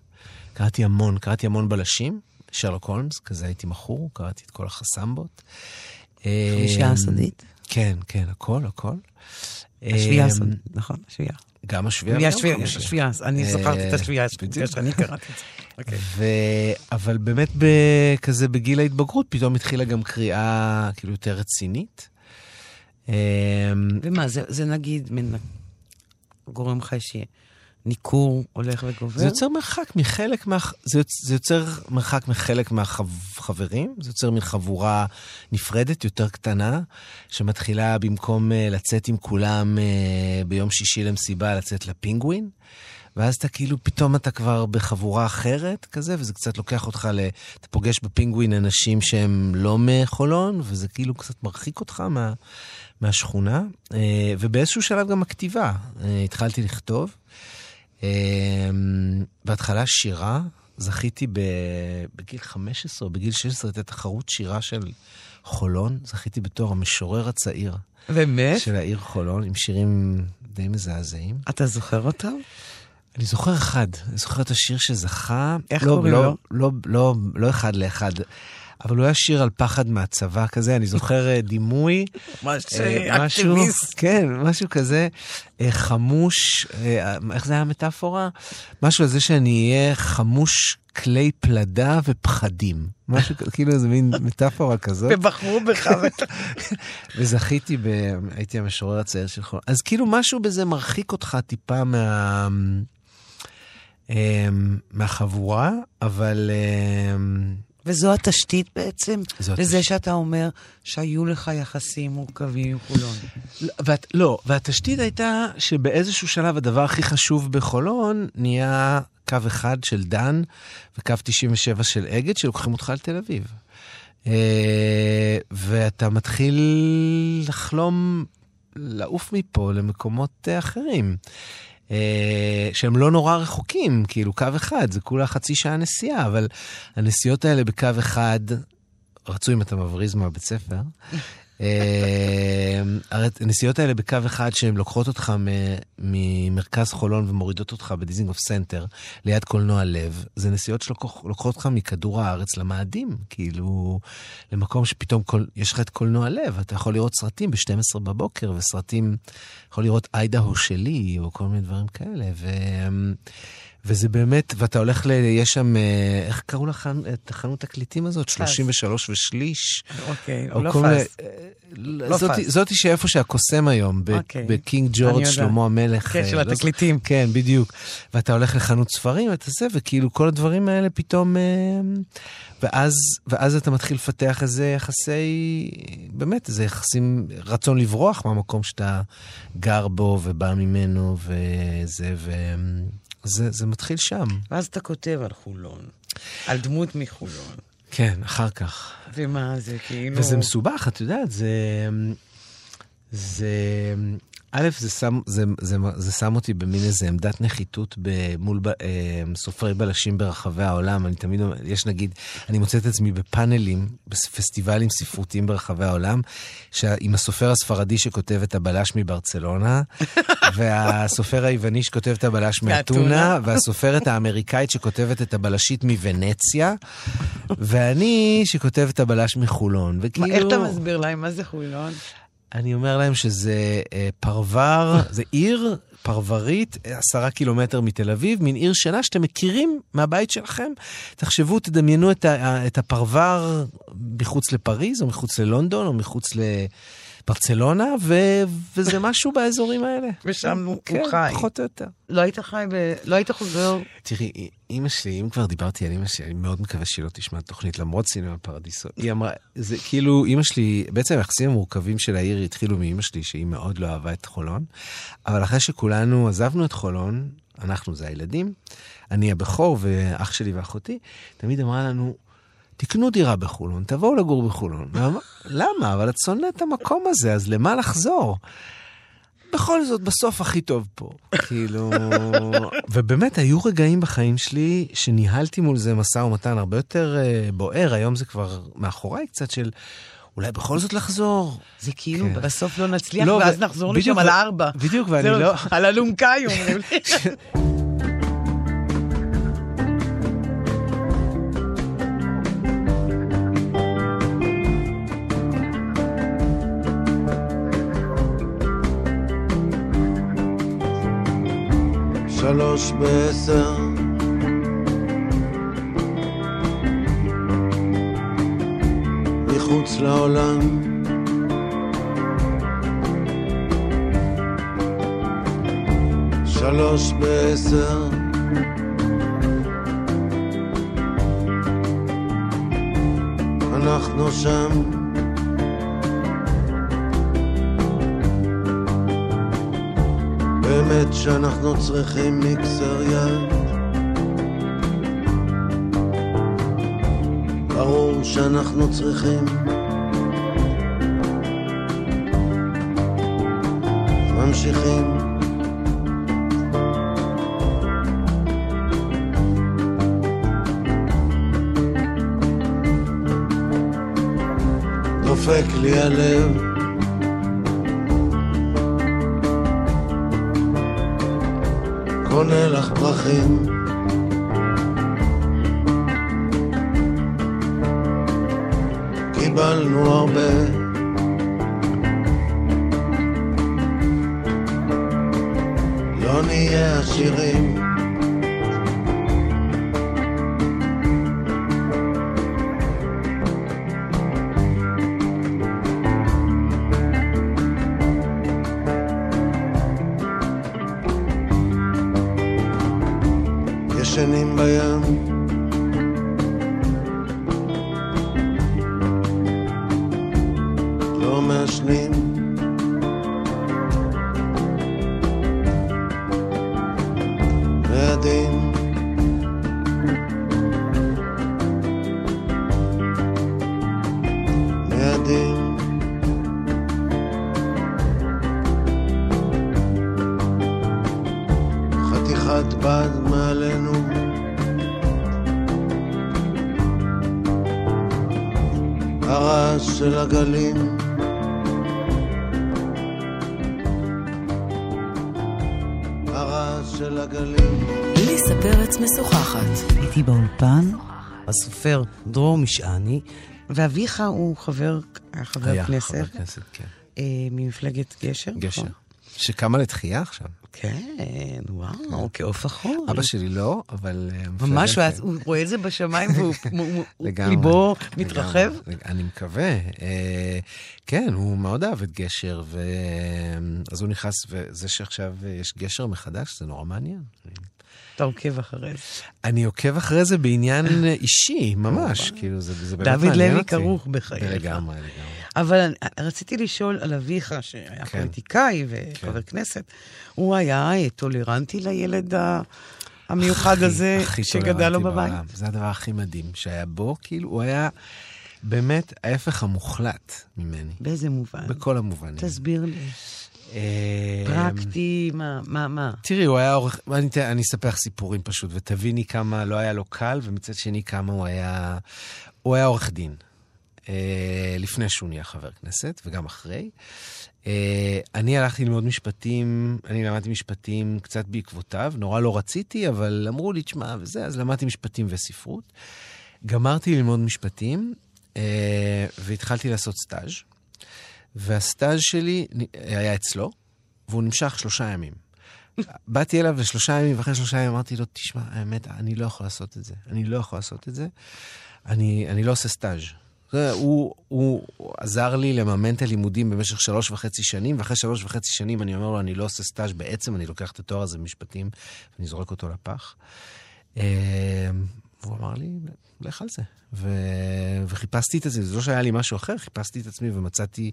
Speaker 4: קראתי המון, קראתי המון בלשים, שרלוק הולמס, כזה הייתי מכור, קראתי את כל החסמבות.
Speaker 3: חמישייה
Speaker 4: אה,
Speaker 3: הסודית?
Speaker 4: כן, כן, הכל, הכל.
Speaker 3: השביעייה
Speaker 4: אה,
Speaker 3: הסודית, נכון, השביעייה.
Speaker 4: גם השביעייה
Speaker 3: השביעייה, השביעייה,
Speaker 4: החמישייה.
Speaker 3: השביעייה, אני
Speaker 4: אה,
Speaker 3: זכרתי את השביעייה,
Speaker 4: בדיוק.
Speaker 3: שאני קראתי את זה. אוקיי.
Speaker 4: אבל באמת. כזה בגיל ההתבגרות פתאום התחילה גם קריאה כאילו יותר רצינית. אמ,
Speaker 3: ומה, זה זה נגיד גורם לך איזשהי ניכור הולך וגובר?
Speaker 4: זה יוצר מרחק מחלק מה... זה, יוצ... זה יוצר מרחק מחלק מהחברים, זה יוצר מין חבורה נפרדת, יותר קטנה, שמתחילה במקום אה, לצאת עם כולם אה, ביום שישי למסיבה, לצאת לפינגווין. ואז אתה כאילו, פתאום אתה כבר בחבורה אחרת כזה, וזה קצת לוקח אותך ל... אתה פוגש בפינגווין אנשים שהם לא מחולון, וזה כאילו קצת מרחיק אותך מה... מהשכונה. אה, ובאיזשהו שלב גם הכתיבה. התחלתי לכתוב. אה, בהתחלה שירה, זכיתי. בגיל 15 או בגיל 16 הייתה תחרות שירה של חולון, זכיתי בתור המשורר הצעיר
Speaker 3: באמת?
Speaker 4: של העיר חולון, עם שירים די מזעזעים.
Speaker 3: אתה זוכר אותם?
Speaker 4: אני זוכר אחד, אני זוכר את השיר שזכה.
Speaker 3: איך
Speaker 4: לא,
Speaker 3: קוראים
Speaker 4: לא,
Speaker 3: לו?
Speaker 4: לא, לא, לא אחד לאחד, אבל הוא היה שיר על פחד מהצבא כזה, אני זוכר אה, דימוי. אה, משהו-. כן, משהו כזה אה, חמוש, איך זה היה המטאפורה? משהו על זה שאני אהיה חמוש כלי פלדה ופחדים. משהו כאילו איזה מין מטאפורה כזאת.
Speaker 3: ובחרו בך.
Speaker 4: וזכיתי ב... הייתי המשורר הצעיר של חולון. אז כאילו משהו בזה מרחיק אותך טיפה מה... אמ, מהחבורה, אבל...
Speaker 3: וזו התשתית בעצם, לזה
Speaker 4: התשתית.
Speaker 3: שאתה אומר שהיו לך יחסים מורכבים עם חולון.
Speaker 4: ואת, לא, והתשתית הייתה שבאיזשהו שלב הדבר הכי חשוב בחולון נהיה קו אחד של דן וקו 97 של אגד שלוקחים אותך לתל אביב. אה, ואתה מתחיל לחלום לעוף מפה למקומות אה, אחרים. אה, שהם לא נורא רחוקים, כאילו קו אחד, זה כולה חצי שעה נסיעה, אבל הנסיעות האלה בקו אחד, רצוי אם אתה מבריז מהבית ספר, אה, הרי הנסיעות האלה בקו אחד שהן לוקחות אותך ממרכז חולון ומורידות אותך בדיזינגוף סנטר ליד קולנוע לב, זה נסיעות שלוקחות אותך מכדור הארץ למאדים, כאילו למקום שפתאום כל, יש לך את קולנוע לב, אתה יכול לראות סרטים ב-12 בבוקר וסרטים, יכול לראות איידהו שלי או כל מיני דברים כאלה. ו... וזה באמת, ואתה הולך ל... יש שם, אה, איך קראו לחנות חנות תקליטים הזאת? 33 ושליש.
Speaker 3: אוקיי,
Speaker 4: או
Speaker 3: לא
Speaker 4: מיני-
Speaker 3: פאסט. לא
Speaker 4: זאתי-. זאתי שאיפה שהקוסם היום, ב-
Speaker 3: אוקיי.
Speaker 4: בקינג ג'ורג'. שלמה המלך.
Speaker 3: כן,
Speaker 4: אה,
Speaker 3: של
Speaker 4: לא
Speaker 3: התקליטים.
Speaker 4: זוכר- כן, בדיוק. ואתה הולך לחנות ספרים, ואתה זה, וכאילו כל הדברים האלה פתאום... אה, ואז, ואז אתה מתחיל לפתח איזה יחסי, באמת, איזה יחסים, רצון לברוח מהמקום שאתה גר בו ובא ממנו, וזה, וזה זה מתחיל שם.
Speaker 3: ואז אתה כותב על חולון, על דמות מחולון.
Speaker 4: כן, אחר כך.
Speaker 3: ומה זה, כאילו...
Speaker 4: וזה מסובך, את יודעת, זה... זה... א', זה שם, זה, זה, זה שם אותי במין איזה עמדת נחיתות מול ב, אה, סופרי בלשים ברחבי העולם. אני תמיד, אומר- יש נגיד, אני מוצא את עצמי בפאנלים, בפסטיבלים ספרותיים ברחבי העולם, עם הסופר הספרדי שכותב את הבלש מברצלונה, והסופר היווני שכותב את הבלש מאתונה. והסופרת האמריקאית שכותבת את הבלשית מוונציה, ואני שכותב את הבלש מחולון.
Speaker 3: מה,
Speaker 4: וכאילו...
Speaker 3: איך אתה מסביר להם מה זה חולון?
Speaker 4: אני אומר להם שזה אה, פרבר, זה עיר פרברית, עשרה קילומטר מתל אביב, מין עיר שינה שאתם מכירים מהבית שלכם. תחשבו, תדמיינו את, ה, את הפרבר מחוץ לפריז, או מחוץ ללונדון, או מחוץ ל... ברצלונה, ו... וזה משהו באזורים האלה.
Speaker 3: ושם הוא
Speaker 4: כן,
Speaker 3: חי.
Speaker 4: פחות או יותר.
Speaker 3: לא היית חי ב... לא היית חוזר...
Speaker 4: תראי, אימא שלי, אם כבר דיברתי על אימא שלי, אני מאוד מקווה שהיא לא תשמע את התוכנית, למרות סינמה פרדיסו. היא אמרה, זה כאילו, אימא שלי, בעצם היחסים המורכבים של העיר התחילו מאימא שלי, שהיא מאוד לא אהבה את חולון, אבל אחרי שכולנו עזבנו את חולון, אנחנו זה הילדים, אני הבכור ואח שלי ואחותי, תמיד אמרה לנו, תקנו דירה בחולון, תבואו לגור בחולון. למה? אבל את שונאת את המקום הזה, אז למה לחזור? בכל זאת, בסוף הכי טוב פה. כאילו... ובאמת, היו רגעים בחיים שלי שניהלתי מול זה משא ומתן הרבה יותר uh, בוער, היום זה כבר מאחוריי קצת של... אולי בכל זאת לחזור.
Speaker 3: זה כאילו, כן. בסוף לא נצליח, לא, ואז ו... נחזור לשם על הארבע.
Speaker 4: בדיוק, ואני לא...
Speaker 3: על אלונקה, אומרים לי.
Speaker 5: שלוש בעשר. מחוץ לעולם. שלוש בעשר. אנחנו שם שאנחנו צריכים מיקסר יד. ברור שאנחנו צריכים. ממשיכים. דופק לי הלב קונה לך פרחים. קיבלנו הרבה. לא נהיה עשירים
Speaker 3: משעני, ואביך הוא חבר, חבר
Speaker 4: היה
Speaker 3: כנסת.
Speaker 4: היה חבר כנסת, כן.
Speaker 3: אה, ממפלגת גשר.
Speaker 4: גשר. נכון? שקמה לתחייה עכשיו.
Speaker 3: כן, וואו, כעוף החול.
Speaker 4: אבא שלי לא, אבל...
Speaker 3: אה, ממש, הוא רואה את זה בשמיים וליבו מתרחב?
Speaker 4: אני מקווה. אה, כן, הוא מאוד אהב את גשר, אז הוא נכנס, וזה שעכשיו יש גשר מחדש, זה נורא מעניין.
Speaker 3: אתה עוקב אחרי זה.
Speaker 4: אני עוקב אחרי זה בעניין אישי, ממש, כאילו, זה באמת מעניין
Speaker 3: אותי. דוד לוי כרוך בחייך.
Speaker 4: לגמרי, לגמרי.
Speaker 3: אבל רציתי לשאול על אביך, שהיה כן. פוליטיקאי וחבר כן. כנסת, הוא היה טולרנטי לילד המיוחד הכי, הזה הכי שגדל לו בבית? בעולם.
Speaker 4: זה הדבר הכי מדהים שהיה בו, כאילו, הוא היה... באמת ההפך המוחלט ממני.
Speaker 3: באיזה מובן?
Speaker 4: בכל המובנים.
Speaker 3: תסביר לי. אה, פרקטי, מה, מה, מה?
Speaker 4: תראי, הוא היה עורך, אני, אני אספר לך סיפורים פשוט, ותביני כמה לא היה לו קל, ומצד שני כמה הוא היה, הוא היה עורך דין. אה, לפני שהוא נהיה חבר כנסת, וגם אחרי. אה, אני הלכתי ללמוד משפטים, אני למדתי משפטים קצת בעקבותיו, נורא לא רציתי, אבל אמרו לי, תשמע, וזה, אז למדתי משפטים וספרות. גמרתי ללמוד משפטים, והתחלתי לעשות סטאז', והסטאז' שלי היה אצלו, והוא נמשך שלושה ימים. באתי אליו לשלושה ימים, ואחרי שלושה ימים אמרתי לו, תשמע, האמת, אני לא יכול לעשות את זה. אני לא יכול לעשות את זה. אני, אני לא עושה סטאז'. הוא, הוא, הוא עזר לי לממן את הלימודים במשך שלוש וחצי שנים, ואחרי שלוש וחצי שנים אני אומר לו, אני לא עושה סטאז' בעצם, אני לוקח את התואר הזה במשפטים, ואני זורק אותו לפח. והוא אמר לי, לך על זה. ו... וחיפשתי את זה, זה לא שהיה לי משהו אחר, חיפשתי את עצמי ומצאתי,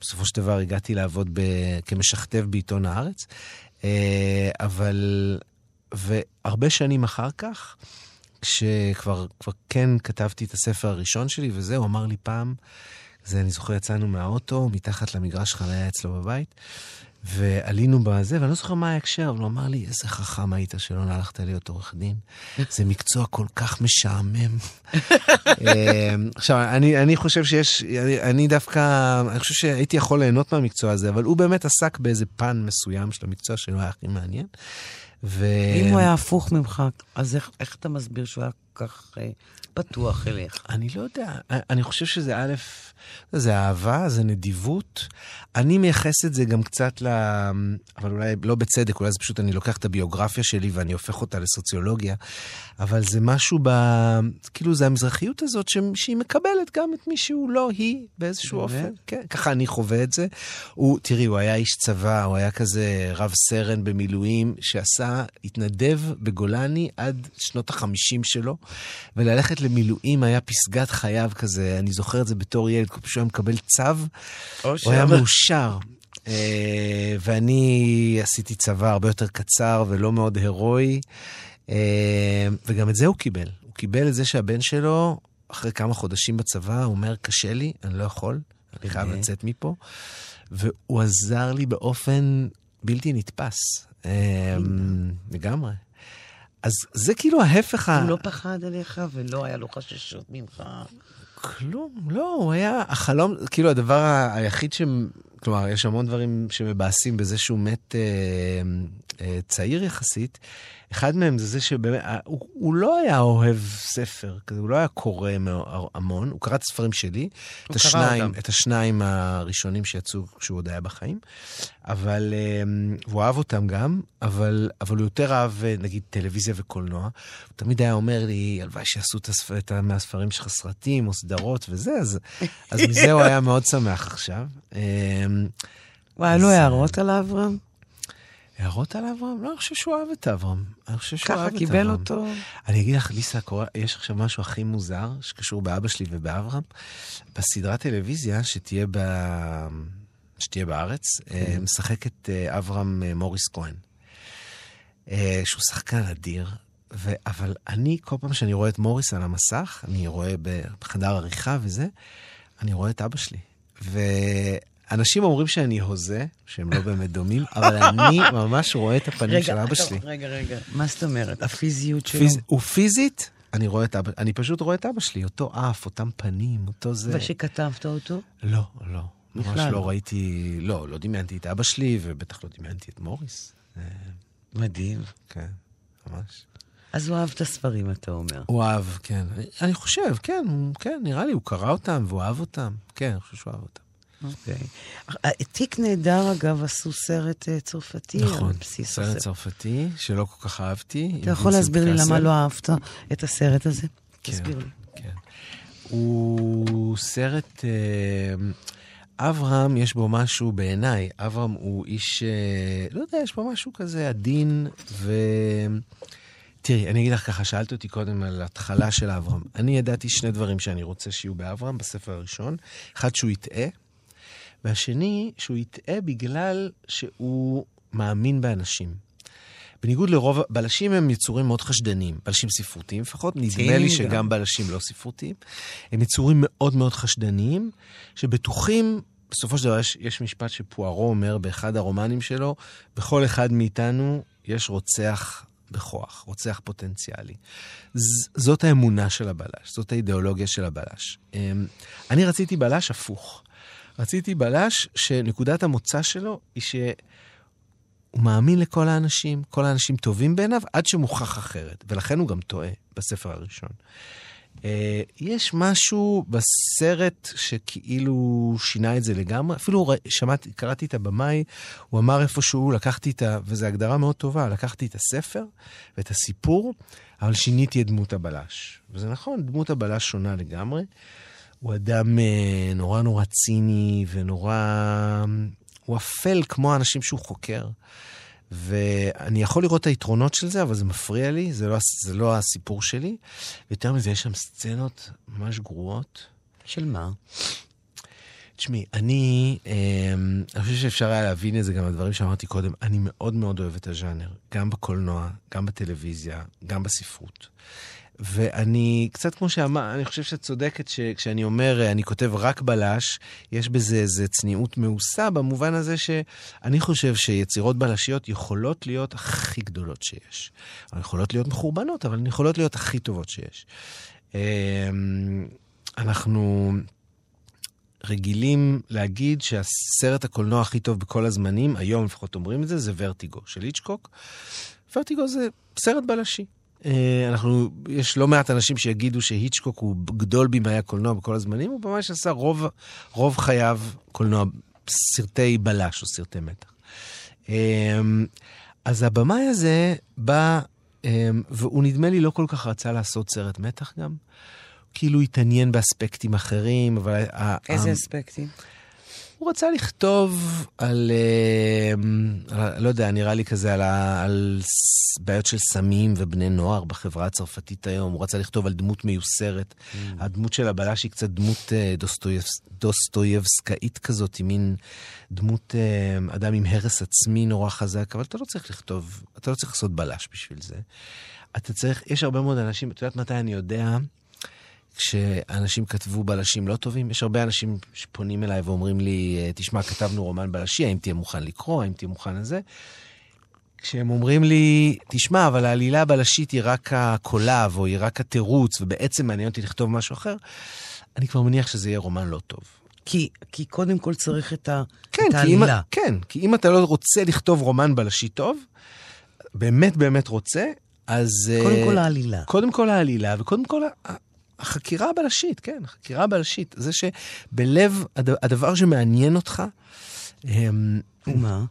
Speaker 4: בסופו של דבר הגעתי לעבוד ב... כמשכתב בעיתון הארץ. אה, אבל, והרבה שנים אחר כך, כשכבר כבר כן כתבתי את הספר הראשון שלי וזה, הוא אמר לי פעם, זה אני זוכר, יצאנו מהאוטו, מתחת למגרש חניה אצלו בבית, ועלינו בזה, ואני לא זוכר מה ההקשר, אבל הוא אמר לי, איזה חכם היית שלא הלכת להיות עורך דין. זה מקצוע כל כך משעמם. אה, עכשיו, אני, אני חושב שיש, אני, אני דווקא, אני חושב שהייתי יכול ליהנות מהמקצוע הזה, אבל הוא באמת עסק באיזה פן מסוים של המקצוע שלו היה הכי מעניין. ו...
Speaker 3: אם הוא היה הפוך ממך, אז איך, איך אתה מסביר שהוא היה כך אה, פתוח אליך?
Speaker 4: אני לא יודע, אני חושב שזה א', זה אהבה, זה נדיבות. אני מייחס את זה גם קצת ל... אבל אולי לא בצדק, אולי זה פשוט אני לוקח את הביוגרפיה שלי ואני הופך אותה לסוציולוגיה, אבל זה משהו ב... כאילו, זה המזרחיות הזאת ש... שהיא מקבלת גם את מי שהוא לא היא באיזשהו
Speaker 3: באמת?
Speaker 4: אופן. כן, ככה אני חווה את זה. הוא, תראי, הוא היה איש צבא, הוא היה כזה רב סרן במילואים, שעשה, התנדב בגולני עד שנות החמישים שלו, וללכת למילואים היה פסגת חייו כזה, אני זוכר את זה בתור ילד, כל פעם שהוא היה מקבל צו, הוא היה מאושר. אה, ואני עשיתי צבא הרבה יותר קצר ולא מאוד הירואי, אה, וגם את זה הוא קיבל. הוא קיבל את זה שהבן שלו, אחרי כמה חודשים בצבא, הוא אומר, קשה לי, אני לא יכול, אני חייב. לצאת מפה. והוא עזר לי באופן בלתי נתפס. אה, לגמרי. אז זה כאילו ההפך ה...
Speaker 3: הוא לא פחד עליך ולא היה לו חששות ממך.
Speaker 4: כלום, לא, הוא היה, החלום, כאילו הדבר היחיד ש... כלומר, יש המון דברים שמבאסים בזה שהוא מת אה, אה, צעיר יחסית. אחד מהם זה זה שבאמת, אה, הוא, הוא לא היה אוהב ספר, כזה, הוא לא היה קורא המון, הוא קרא את הספרים שלי, את השניים,
Speaker 3: אותם.
Speaker 4: את השניים הראשונים שיצאו כשהוא עוד היה בחיים, אבל, אה, והוא אהב אותם גם, אבל, אבל הוא יותר אהב, אה, נגיד, טלוויזיה וקולנוע. הוא תמיד היה אומר לי, הלוואי שיעשו את הספ... את מהספרים שלך סרטים או סדרות וזה, אז, אז מזה הוא היה מאוד שמח עכשיו. אה,
Speaker 3: וואי, היו לו הערות על אברהם?
Speaker 4: הערות על אברהם? לא, אני חושב שהוא אהב את אברהם. אני חושב שהוא אהב
Speaker 3: ככה
Speaker 4: את
Speaker 3: קיבל
Speaker 4: אברהם.
Speaker 3: אותו?
Speaker 4: אני אגיד לך, ליסה, יש עכשיו משהו הכי מוזר שקשור באבא שלי ובאברהם. בסדרת טלוויזיה שתהיה, ב... שתהיה בארץ, אה, משחק את אה, אברהם אה, מוריס כהן, אה, שהוא שחקן אדיר. ו... אבל אני, כל פעם שאני רואה את מוריס על המסך, אני רואה בחדר עריכה וזה, אני רואה את אבא שלי. ואנשים אומרים שאני הוזה, שהם לא באמת דומים, אבל אני ממש רואה את הפנים של אבא שלי.
Speaker 3: רגע, רגע. מה זאת אומרת? הפיזיות שלו?
Speaker 4: פיז... הוא פיזית, אני רואה את אבא, אני פשוט רואה את אבא שלי, אותו אף, אותם פנים, אותו זה.
Speaker 3: ושכתבת אותו?
Speaker 4: לא, לא. ממש לא. ראיתי, לא, לא דמיינתי את אבא שלי, ובטח לא דמיינתי את מוריס. אה,
Speaker 3: מדהים.
Speaker 4: כן, ממש.
Speaker 3: אז הוא אהב את הספרים, אתה אומר.
Speaker 4: הוא אהב, כן. אני חושב, כן, כן, נראה לי, הוא קרא אותם והוא אהב אותם. כן, אני חושב שהוא אהב אותם.
Speaker 3: אוקיי. אה, תיק נהדר, אגב, עשו סרט אה, צרפתי
Speaker 4: נכון, סרט. צרפתי, שלא כל כך אהבתי.
Speaker 3: אתה יכול להסביר לי למה. לא אהבת את הסרט הזה?
Speaker 4: כן,
Speaker 3: תסביר לי.
Speaker 4: כן. הוא סרט... אה, אברהם, יש בו משהו בעיניי. אברהם הוא איש, לא יודע, יש בו משהו כזה עדין ו... תראי, אני אגיד לך ככה, שאלת אותי קודם על התחלה של אברהם. אני ידעתי שני דברים שאני רוצה שיהיו באברהם בספר הראשון. אחד, שהוא יטעה, והשני, שהוא יטעה בגלל שהוא מאמין באנשים. בניגוד לרוב, בלשים הם יצורים מאוד חשדניים, בלשים ספרותיים לפחות, נדמה לי
Speaker 3: גם.
Speaker 4: שגם בלשים לא ספרותיים. הם יצורים מאוד מאוד חשדניים, שבטוחים, בסופו של דבר יש, יש משפט שפוארו אומר באחד הרומנים שלו, בכל אחד מאיתנו יש רוצח בכוח, רוצח פוטנציאלי. ז, זאת האמונה של הבלש, זאת האידיאולוגיה של הבלש. אמ, אני רציתי בלש הפוך. רציתי בלש שנקודת המוצא שלו היא ש... הוא מאמין לכל האנשים, כל האנשים טובים בעיניו, עד שמוכח אחרת. ולכן הוא גם טועה בספר הראשון. אה, יש משהו בסרט שכאילו שינה את זה לגמרי. אפילו שמעתי, קראתי את הבמאי, הוא אמר איפשהו, לקחתי את ה... וזו הגדרה מאוד טובה, לקחתי את הספר ואת הסיפור, אבל שיניתי את דמות הבלש. וזה נכון, דמות הבלש שונה לגמרי. הוא אדם אה, נורא נורא ציני ונורא... הוא אפל כמו האנשים שהוא חוקר. ואני יכול לראות את היתרונות של זה, אבל זה מפריע לי, זה לא, זה לא הסיפור שלי. יותר מזה, יש שם סצנות ממש גרועות.
Speaker 3: של מה?
Speaker 4: תשמעי, אני, אה, אני חושב שאפשר היה להבין את זה גם בדברים שאמרתי קודם. אני מאוד מאוד אוהב את הז'אנר, גם בקולנוע, גם בטלוויזיה, גם בספרות. ואני, קצת כמו שאמר, אני חושב שאת צודקת שכשאני אומר, אה, אני כותב רק בלש, יש בזה איזו צניעות מעושה, במובן הזה שאני חושב שיצירות בלשיות יכולות להיות הכי גדולות שיש. הן יכולות להיות מחורבנות, אבל הן יכולות להיות הכי טובות שיש. אה, אנחנו... רגילים להגיד שהסרט הקולנוע הכי טוב בכל הזמנים, היום לפחות אומרים את זה, זה ורטיגו של היצ'קוק. ורטיגו זה סרט בלשי. אה, אנחנו, יש לא מעט אנשים שיגידו שהיצ'קוק הוא גדול במאי הקולנוע בכל הזמנים, הוא ממש עשה רוב, רוב חייו קולנוע, סרטי בלש או סרטי מתח. אה, אז הבמאי הזה בא, אה, והוא נדמה לי לא כל כך רצה לעשות סרט מתח גם. כאילו התעניין באספקטים אחרים, אבל...
Speaker 3: איזה
Speaker 4: ה-
Speaker 3: אספקטים?
Speaker 4: הוא רצה לכתוב על, אה, על, לא יודע, נראה לי כזה על, ה- על בעיות של סמים ובני נוער בחברה הצרפתית היום. הוא רצה לכתוב על דמות מיוסרת.
Speaker 3: Mm.
Speaker 4: הדמות של הבלש היא קצת דמות אה, דוסטויבס, דוסטויבסקאית כזאת, היא מין דמות אה, אדם עם הרס עצמי נורא חזק, אבל אתה לא צריך לכתוב, אתה לא צריך לעשות בלש בשביל זה. אתה צריך, יש הרבה מאוד אנשים, את יודעת מתי אני יודע? כשאנשים כתבו בלשים לא טובים, יש הרבה אנשים שפונים אליי ואומרים לי, "אה, תשמע, כתבנו רומן בלשי, האם תהיה מוכן לקרוא, האם תהיה מוכן לזה? כשהם אומרים לי, תשמע, אבל העלילה הבלשית היא רק הקולב, או היא רק התירוץ, ובעצם מעניין אותי לכתוב משהו אחר, אני כבר מניח שזה יהיה רומן לא טוב.
Speaker 3: כי, כי קודם כל צריך את, ה,
Speaker 4: כן,
Speaker 3: את העלילה.
Speaker 4: אם, כן, כי אם אתה לא רוצה לכתוב רומן בלשי טוב, באמת באמת רוצה, אז... אה,
Speaker 3: קודם כל העלילה.
Speaker 4: קודם כל העלילה, וקודם כל החקירה הבלשית, כן, החקירה הבלשית. זה שבלב, הד- הדבר שמעניין אותך, אמ,
Speaker 3: ומה?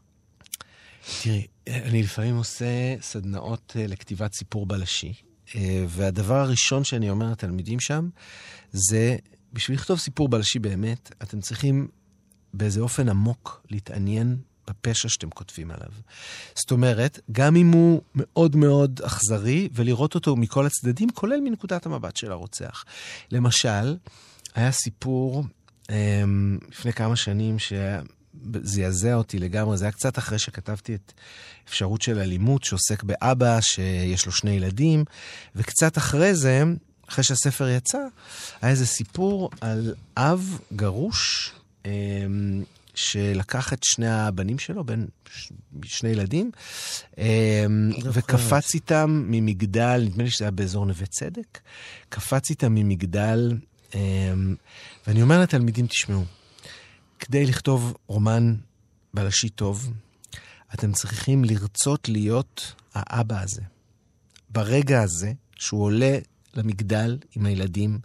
Speaker 4: תראי, אני לפעמים עושה סדנאות אה, לכתיבת סיפור בלשי, אה, והדבר הראשון שאני אומר לתלמידים שם, זה בשביל לכתוב סיפור בלשי באמת, אתם צריכים באיזה אופן עמוק להתעניין בפשע שאתם כותבים עליו. זאת אומרת, גם אם הוא מאוד מאוד אכזרי, ולראות אותו מכל הצדדים, כולל מנקודת המבט של הרוצח. למשל, היה סיפור אמ, לפני כמה שנים שהיה... זעזע אותי לגמרי, זה היה קצת אחרי שכתבתי את אפשרות של אלימות, שעוסק באבא שיש לו שני ילדים, וקצת אחרי זה, אחרי שהספר יצא, היה איזה סיפור על אב גרוש, אמ, שלקח את שני הבנים שלו, בין ש- שני ילדים, אמ. וקפץ איתם ממגדל, נדמה לי שזה היה באזור נווה צדק, קפץ איתם ממגדל, אמ, ואני אומר לתלמידים, תשמעו, כדי לכתוב רומן בלשי טוב, אתם צריכים לרצות להיות האבא הזה. ברגע הזה, שהוא עולה למגדל עם הילדים,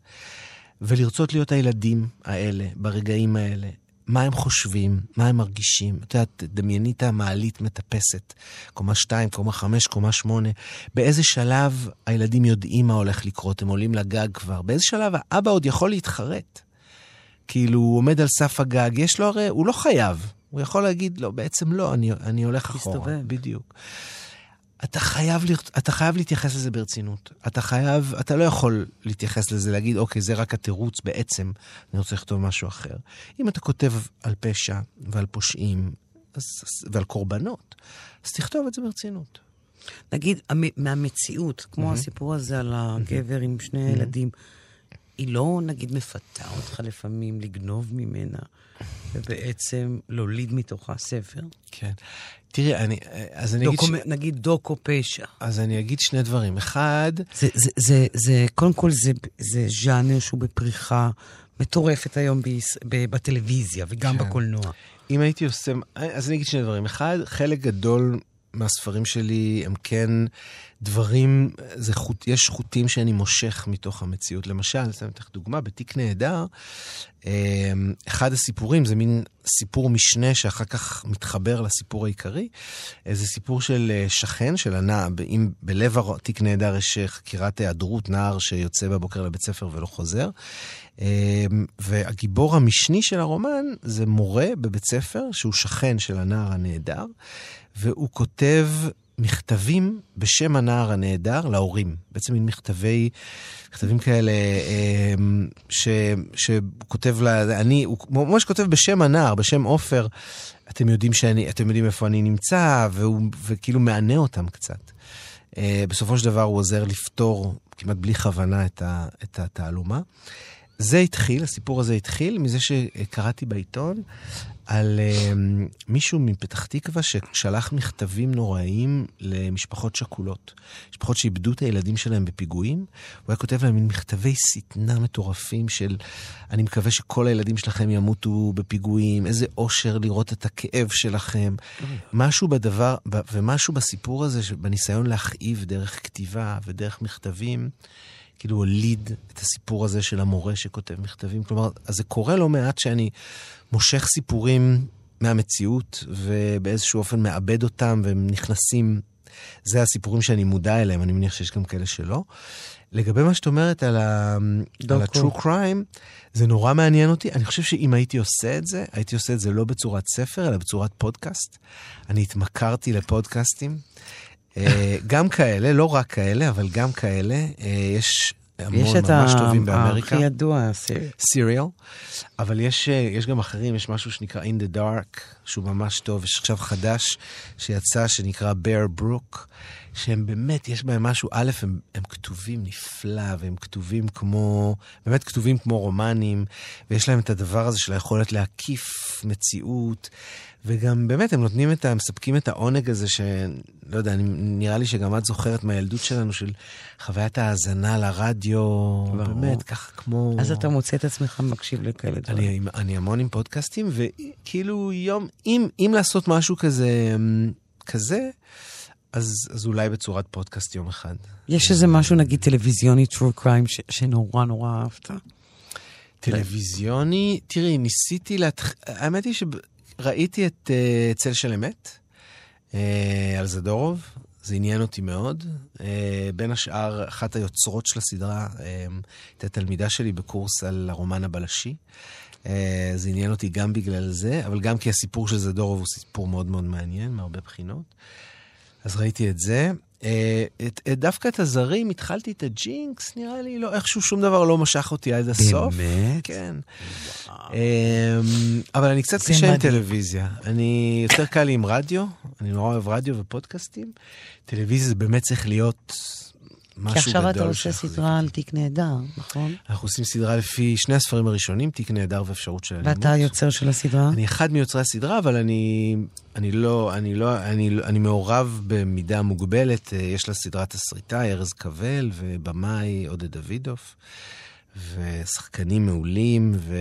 Speaker 4: ולרצות להיות הילדים האלה, ברגעים האלה. מה הם חושבים, מה הם מרגישים. את יודעת, דמייני את המעלית מטפסת, קומה 2, קומה 5, קומה 8. באיזה שלב הילדים יודעים מה הולך לקרות, הם עולים לגג כבר. באיזה שלב האבא עוד יכול להתחרט. כאילו, הוא עומד על סף הגג, יש לו הרי, הוא לא חייב. הוא יכול להגיד, לא, בעצם לא, אני, אני הולך אחורה.
Speaker 3: מסתובב.
Speaker 4: בדיוק. אתה חייב, אתה חייב להתייחס לזה ברצינות. אתה חייב, אתה לא יכול להתייחס לזה, להגיד, אוקיי, זה רק התירוץ, בעצם אני רוצה לכתוב משהו אחר. אם אתה כותב על פשע ועל פושעים אז, ועל קורבנות, אז תכתוב את זה ברצינות.
Speaker 3: נגיד, המ- מהמציאות, כמו הסיפור הזה על הגבר עם שני ילדים, היא לא, נגיד, מפתה אותך לפעמים לגנוב ממנה, ובעצם להוליד מתוכה ספר?
Speaker 4: כן. תראי, אני, אז אני אגיד, ש...
Speaker 3: דוקו, נגיד דוקו פשע.
Speaker 4: אז אני אגיד שני דברים. אחד,
Speaker 3: זה, זה, זה, זה, קודם כל, זה, זה ז'אנר שהוא בפריחה מטורפת היום ביס, ב, בטלוויזיה וגם
Speaker 4: כן.
Speaker 3: בקולנוע.
Speaker 4: אם הייתי עושה, אז אני אגיד שני דברים. אחד, חלק גדול מהספרים שלי הם כן דברים, זה חוט, יש חוטים שאני מושך מתוך המציאות. למשל, אני אתן לך דוגמה, בתיק נהדר, אמ, אחד הסיפורים זה מין סיפור משנה שאחר כך מתחבר לסיפור העיקרי. זה סיפור של אה, שכן, של הנער, אם בלב התיק נהדר יש אה, חקירת היעדרות, נער שיוצא בבוקר לבית ספר ולא חוזר. אמ, והגיבור המשני של הרומן זה מורה בבית ספר שהוא שכן של הנער הנהדר, והוא כותב מכתבים בשם הנער הנהדר להורים. בעצם מין מכתבי, מכתבים כאלה אמ, ש, שהוא כותב לה, אני, הוא ממש כותב בשם הנער, בשם עופר, אתם יודעים שאני, אתם יודעים איפה אני נמצא, והוא, וכאילו מענה אותם קצת. אה, בסופו של דבר הוא עוזר לפתור כמעט בלי כוונה את, ה, את התעלומה. זה התחיל, הסיפור הזה התחיל מזה שקראתי בעיתון על uh, מישהו מפתח תקווה ששלח מכתבים נוראיים למשפחות שכולות. משפחות שאיבדו את הילדים שלהם בפיגועים. הוא היה כותב להם מין מכתבי שטנה מטורפים של אני מקווה שכל הילדים שלכם ימותו בפיגועים, איזה אושר לראות את הכאב שלכם. משהו בדבר, ומשהו בסיפור הזה, בניסיון להכאיב דרך כתיבה ודרך מכתבים. כאילו הוליד את הסיפור הזה של המורה שכותב מכתבים. כלומר, אז זה קורה לא מעט שאני מושך סיפורים מהמציאות, ובאיזשהו אופן מאבד אותם, והם נכנסים... זה הסיפורים שאני מודע אליהם, אני מניח שיש גם כאלה שלא. לגבי מה שאת אומרת על ה-true crime, זה נורא מעניין אותי. אני חושב שאם הייתי עושה את זה, הייתי עושה את זה לא בצורת ספר, אלא בצורת פודקאסט. אני התמכרתי לפודקאסטים. אה, גם כאלה, לא רק כאלה, אבל גם כאלה. אה, יש המון ממש טובים באמריקה.
Speaker 3: יש את הכי ידוע,
Speaker 4: סיריאל. אבל יש, אה, יש גם אחרים, יש משהו שנקרא In the Dark, שהוא ממש טוב. יש עכשיו חדש שיצא, שנקרא Bear Brook, שהם באמת, יש בהם משהו, א', הם, הם כתובים נפלא, והם כתובים כמו, באמת כתובים כמו רומנים, ויש להם את הדבר הזה של היכולת להקיף מציאות. וגם באמת, הם נותנים את ה... מספקים את העונג הזה, שלא יודע, נראה לי שגם את זוכרת מהילדות שלנו, של חוויית ההאזנה לרדיו, באמת, ככה כמו...
Speaker 3: אז אתה מוצא את עצמך מקשיב לכאלה דברים.
Speaker 4: אני, אני המון עם פודקאסטים, וכאילו יום, אם, אם לעשות משהו כזה, כזה, אז, אז אולי בצורת פודקאסט יום אחד.
Speaker 3: יש איזה משהו, נגיד, טלוויזיוני, true crime, ש, שנורא נורא אהבת?
Speaker 4: טלוויזיוני, תראי, ניסיתי להתחיל, האמת היא ש... ראיתי את uh, צל של אמת, uh, על זדורוב, זה עניין אותי מאוד. Uh, בין השאר, אחת היוצרות של הסדרה uh, הייתה תלמידה שלי בקורס על הרומן הבלשי. Uh, זה עניין אותי גם בגלל זה, אבל גם כי הסיפור של זדורוב הוא סיפור מאוד מאוד מעניין, מהרבה בחינות. אז ראיתי את זה. אה, את, את, דווקא את הזרים, התחלתי את הג'ינקס, נראה לי, לא, איכשהו שום דבר לא משך אותי עד הסוף.
Speaker 3: באמת?
Speaker 4: כן. וואו. אמ, אבל אני קצת קשה עם טלוויזיה. אני, יותר קל לי עם רדיו, אני נורא אוהב רדיו ופודקאסטים. טלוויזיה זה באמת צריך להיות משהו גדול.
Speaker 3: כי עכשיו אתה עושה סדרה על תיק נהדר, נכון?
Speaker 4: אנחנו עושים סדרה לפי שני הספרים הראשונים, תיק נהדר ואפשרות של אלימות.
Speaker 3: ואתה היוצר של הסדרה?
Speaker 4: אני אחד מיוצרי הסדרה, אבל אני, אני לא, אני לא, אני, אני מעורב במידה מוגבלת. אה, יש לה סדרת תסריטאי, ארז קבל, ובמאי עודד דוידוף. ושחקנים מעולים, ו...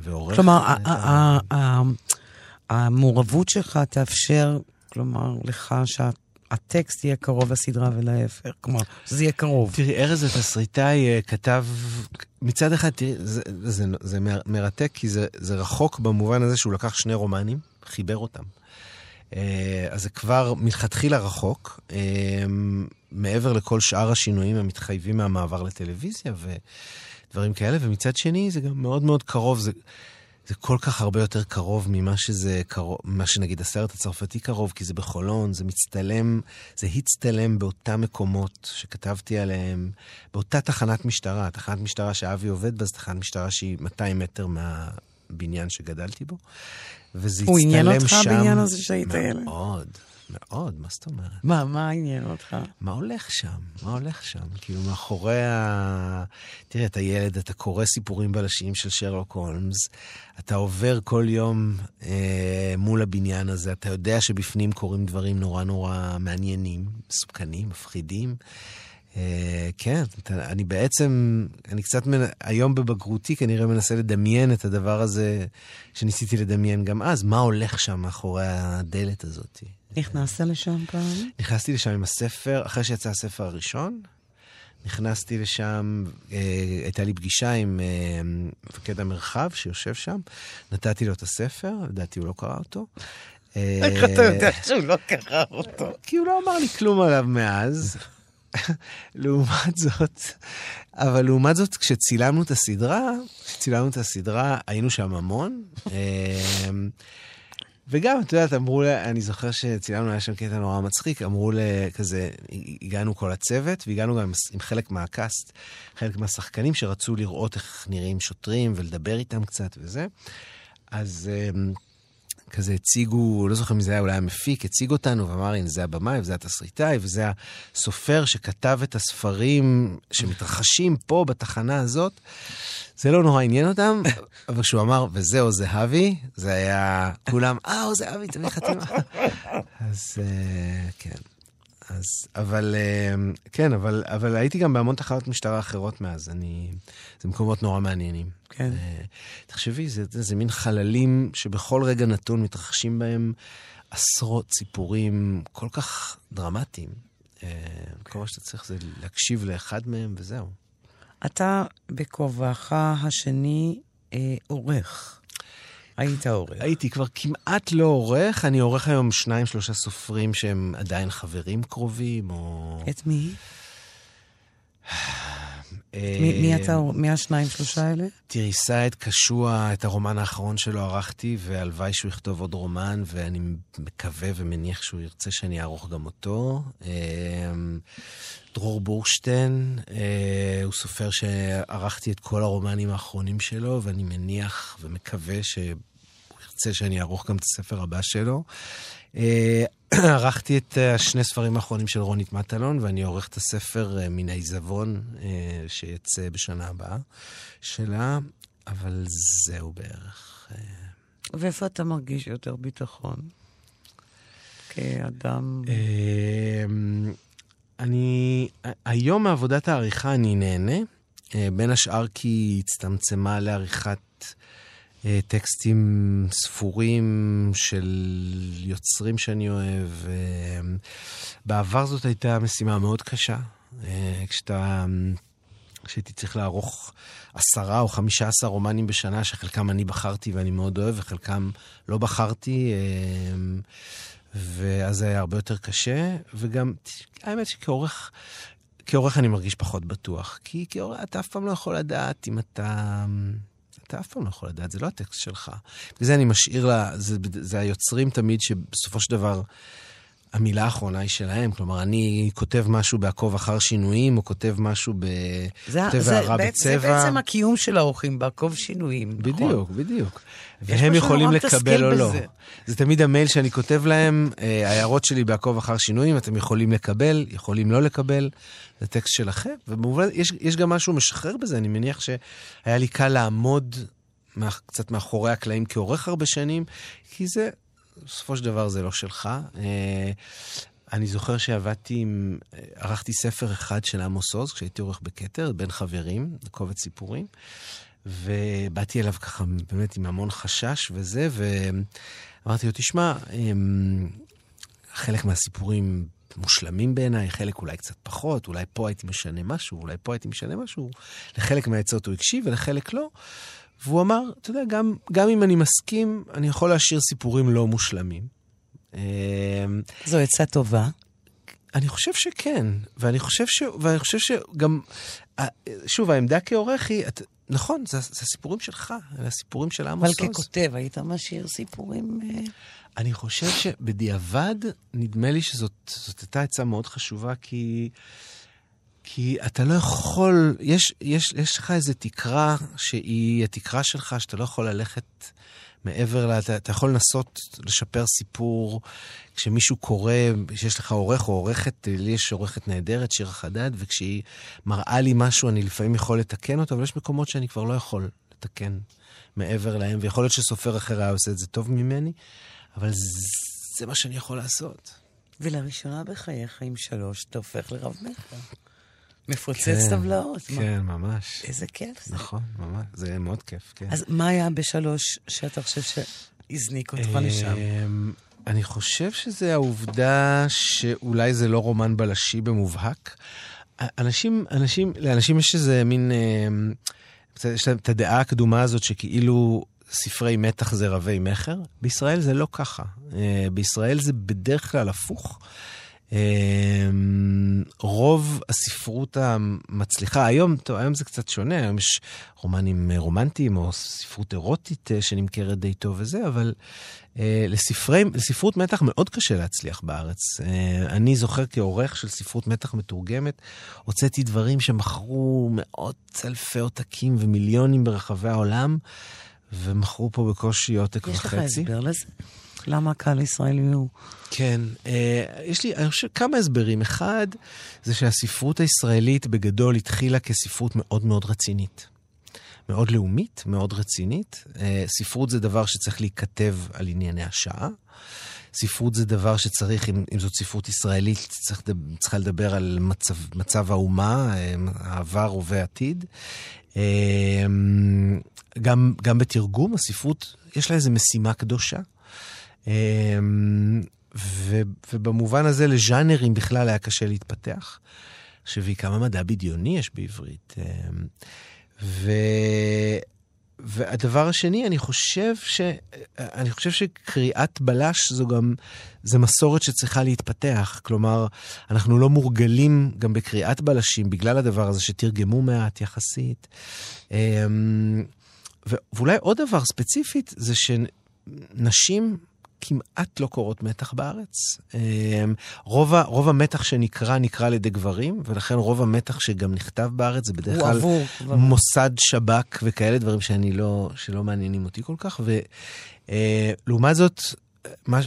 Speaker 4: ועורך...
Speaker 3: כלומר, המעורבות שלך תאפשר, כלומר, לך שאת הטקסט יהיה קרוב לסדרה ולהפך, כלומר, זה יהיה קרוב.
Speaker 4: תראי, ארז התסריטאי אה, כתב, מצד אחד, תראי, זה, זה, זה מרתק, כי זה, זה רחוק במובן הזה שהוא לקח שני רומנים, חיבר אותם. אה, אז זה כבר מלכתחילה רחוק, אה, מעבר לכל שאר השינויים המתחייבים מהמעבר לטלוויזיה ודברים כאלה, ומצד שני זה גם מאוד מאוד קרוב. זה, זה כל כך הרבה יותר קרוב ממה שזה קרוב, ממה שנגיד הסרט הצרפתי קרוב, כי זה בחולון, זה מצטלם, זה הצטלם באותם מקומות שכתבתי עליהם, באותה תחנת משטרה, תחנת משטרה שאבי עובד בה, זו תחנת משטרה שהיא 200 מטר מהבניין שגדלתי בו, וזה הצטלם שם...
Speaker 3: הוא עניין אותך הבניין הזה שהיית ילד?
Speaker 4: מאוד. מאוד, מה זאת אומרת?
Speaker 3: מה, מה עניין אותך?
Speaker 4: מה הולך שם? מה הולך שם? כאילו, מאחורי ה... תראה, אתה ילד, אתה קורא סיפורים בלשיים של שרלוק הולמס, אתה עובר כל יום אה, מול הבניין הזה, אתה יודע שבפנים קורים דברים נורא נורא מעניינים, מסוכנים, מפחידים. אה, כן, אתה, אני בעצם, אני קצת, מנ... היום בבגרותי כנראה מנסה לדמיין את הדבר הזה שניסיתי לדמיין גם אז, מה הולך שם מאחורי הדלת הזאת.
Speaker 3: נכנסת לשם פעם?
Speaker 4: נכנסתי לשם עם הספר, אחרי שיצא הספר הראשון, נכנסתי לשם, אה, הייתה לי פגישה עם אה, מפקד המרחב שיושב שם, נתתי לו את הספר, לדעתי הוא לא קרא אותו.
Speaker 3: איך אתה יודע שהוא לא קרא אותו?
Speaker 4: כי הוא לא אמר לי כלום עליו מאז. לעומת זאת, אבל לעומת זאת, כשצילמנו את הסדרה, כשצילמנו את הסדרה, היינו שם המון. וגם, את יודעת, אמרו לה, אני זוכר שצילמנו, היה שם קטע נורא מצחיק, אמרו. כזה, הגענו כל הצוות, והגענו גם עם חלק מהקאסט, חלק מהשחקנים שרצו לראות איך נראים שוטרים ולדבר איתם קצת וזה. אז אמ, כזה הציגו, לא זוכר מי זה היה, אולי המפיק, הציג אותנו ואמר, הנה זה הבמאי וזה התסריטאי וזה הסופר שכתב את הספרים שמתרחשים פה בתחנה הזאת. זה לא נורא עניין אותם, אבל כשהוא אמר, וזהו זהבי, זה היה כולם, אה, הוא זהבי, תביא חתימה. אז אה, כן. אז, אבל, אה, כן, אבל, אבל הייתי גם בהמון תחנות משטרה אחרות מאז. אני, זה מקומות נורא מעניינים.
Speaker 3: כן.
Speaker 4: אה, תחשבי, זה, זה, זה מין חללים שבכל רגע נתון מתרחשים בהם עשרות סיפורים כל כך דרמטיים. כן. כל מה שאתה צריך זה להקשיב לאחד מהם וזהו.
Speaker 3: אתה בכובעך השני אה, עורך. היית עורך.
Speaker 4: הייתי כבר כמעט לא עורך, אני עורך היום שניים, שלושה סופרים שהם עדיין חברים קרובים, או...
Speaker 3: את מי? מי, מי אתה, מי השניים, שלושה האלה?
Speaker 4: תראי, סעד קשוע, את הרומן האחרון שלו ערכתי, והלוואי שהוא יכתוב עוד רומן, ואני מקווה ומניח שהוא ירצה שאני אערוך גם אותו. דרור בורשטיין, הוא סופר שערכתי את כל הרומנים האחרונים שלו, ואני מניח ומקווה שהוא ירצה שאני אערוך גם את הספר הבא שלו. ערכתי את שני ספרים האחרונים של רונית מטלון, ואני עורך את הספר מן העיזבון, שיצא בשנה הבאה שלה, אבל זהו בערך.
Speaker 3: ואיפה אתה מרגיש יותר ביטחון? כאדם...
Speaker 4: אני... היום מעבודת העריכה אני נהנה, בין השאר כי היא הצטמצמה לעריכת... טקסטים ספורים של יוצרים שאני אוהב. בעבר זאת הייתה משימה מאוד קשה. כשאתה... כשהייתי צריך לערוך עשרה או חמישה עשר רומנים בשנה, שחלקם אני בחרתי ואני מאוד אוהב, וחלקם לא בחרתי, ואז זה היה הרבה יותר קשה. וגם, האמת שכעורך, כעורך אני מרגיש פחות בטוח. כי כעורך אתה אף פעם לא יכול לדעת אם אתה... אתה אף פעם לא יכול לדעת, זה לא הטקסט שלך. בגלל זה אני משאיר לה, זה, זה היוצרים תמיד שבסופו של דבר המילה האחרונה היא שלהם. כלומר, אני כותב משהו בעקוב אחר שינויים, או כותב משהו ב...
Speaker 3: זה, כותב זה, הערה בצבע. זה בעצם הקיום של האורחים, בעקוב שינויים.
Speaker 4: בדיוק, נכון. בדיוק. והם יכולים לקבל או לא. בזה. זה תמיד המייל שאני כותב להם, ההערות שלי בעקוב אחר שינויים, אתם יכולים לקבל, יכולים לא לקבל. זה טקסט שלכם, ובמובן, יש, יש גם משהו משחרר בזה, אני מניח שהיה לי קל לעמוד מה, קצת מאחורי הקלעים כעורך הרבה שנים, כי זה, בסופו של דבר זה לא שלך. אה, אני זוכר שעבדתי עם, ערכתי ספר אחד של עמוס עוז, כשהייתי עורך בכתר, בין חברים, קובץ סיפורים, ובאתי אליו ככה באמת עם המון חשש וזה, ואמרתי לו, תשמע, חלק מהסיפורים מושלמים בעיניי, חלק אולי קצת פחות, אולי פה הייתי משנה משהו, אולי פה הייתי משנה משהו. לחלק מהעצות הוא הקשיב ולחלק לא. והוא אמר, אתה יודע, גם, גם אם אני מסכים, אני יכול להשאיר סיפורים לא מושלמים. אמ,
Speaker 3: זו עצה טובה.
Speaker 4: אני חושב שכן, ואני חושב, ש... ואני חושב שגם, שוב, העמדה כעורך היא, את... נכון, זה, זה הסיפורים שלך, זה הסיפורים של עמוס עוז.
Speaker 3: אבל ככותב, היית משאיר סיפורים... אה,
Speaker 4: אני חושב שבדיעבד, נדמה לי שזאת הייתה עצה מאוד חשובה, כי, כי אתה לא יכול, יש, יש, יש לך איזו תקרה שהיא התקרה שלך, שאתה לא יכול ללכת מעבר לה, אתה, אתה יכול לנסות לשפר סיפור. כשמישהו קורא, שיש לך עורך או עורכת, לי יש עורכת נהדרת, שירה חדד, וכשהיא מראה לי משהו, אני לפעמים יכול לתקן אותו, אבל יש מקומות שאני כבר לא יכול לתקן מעבר להם, ויכול להיות שסופר אחר היה עושה את זה טוב ממני. אבל זה מה שאני יכול לעשות.
Speaker 3: ולראשונה בחייך עם שלוש, אתה הופך לרב מכר. מפוצץ כן, טבלאות.
Speaker 4: כן, מה? ממש.
Speaker 3: איזה כיף
Speaker 4: זה. נכון, ממש. זה מאוד כיף, כן.
Speaker 3: אז מה היה בשלוש שאתה חושב שהזניק אותך לשם?
Speaker 4: אני חושב שזה העובדה שאולי זה לא רומן בלשי במובהק. אנשים, אנשים, לאנשים יש איזה מין, אה, יש להם את הדעה הקדומה הזאת שכאילו ספרי מתח זה רבי מכר. בישראל זה לא ככה. אה, בישראל זה בדרך כלל הפוך. אמ, רוב הספרות המצליחה, היום, טוב, היום זה קצת שונה, היום יש רומנים רומנטיים או ספרות אירוטית אה, שנמכרת די טוב וזה, אבל אה, לספרי, לספרות מתח מאוד קשה להצליח בארץ. אה, אני זוכר כעורך של ספרות מתח מתורגמת, הוצאתי דברים שמכרו מאות אלפי עותקים ומיליונים ברחבי העולם, ומכרו פה בקושי עותק וחצי. יש לך
Speaker 3: הסבר לזה? למה הקהל הישראלי הוא...
Speaker 4: כן, אה, יש לי, אני חושב, כמה הסברים. אחד, זה שהספרות הישראלית בגדול התחילה כספרות מאוד מאוד רצינית. מאוד לאומית, מאוד רצינית. אה, ספרות זה דבר שצריך להיכתב על ענייני השעה. ספרות זה דבר שצריך, אם, אם זאת ספרות ישראלית, צריך, צריכה לדבר על מצב, מצב האומה, אה, העבר, הווה, עתיד. אה, גם, גם בתרגום, הספרות, יש לה איזו משימה קדושה. אמ, ו, ובמובן הזה לז'אנרים בכלל היה קשה להתפתח. עכשיו, כמה מדע בדיוני יש בעברית. אמ, ו... והדבר השני, אני חושב ש... אני חושב שקריאת בלש זו גם... זו מסורת שצריכה להתפתח. כלומר, אנחנו לא מורגלים גם בקריאת בלשים בגלל הדבר הזה שתרגמו מעט יחסית. אמ, ואולי עוד דבר ספציפית זה שנשים כמעט לא קורות מתח בארץ. אמ, רוב, רוב המתח שנקרא, נקרא על ידי גברים, ולכן רוב המתח שגם נכתב בארץ זה בדרך כלל מוסד שב"כ וכאלה דברים שאני לא, שלא מעניינים אותי כל כך. ולעומת אה, זאת, מה,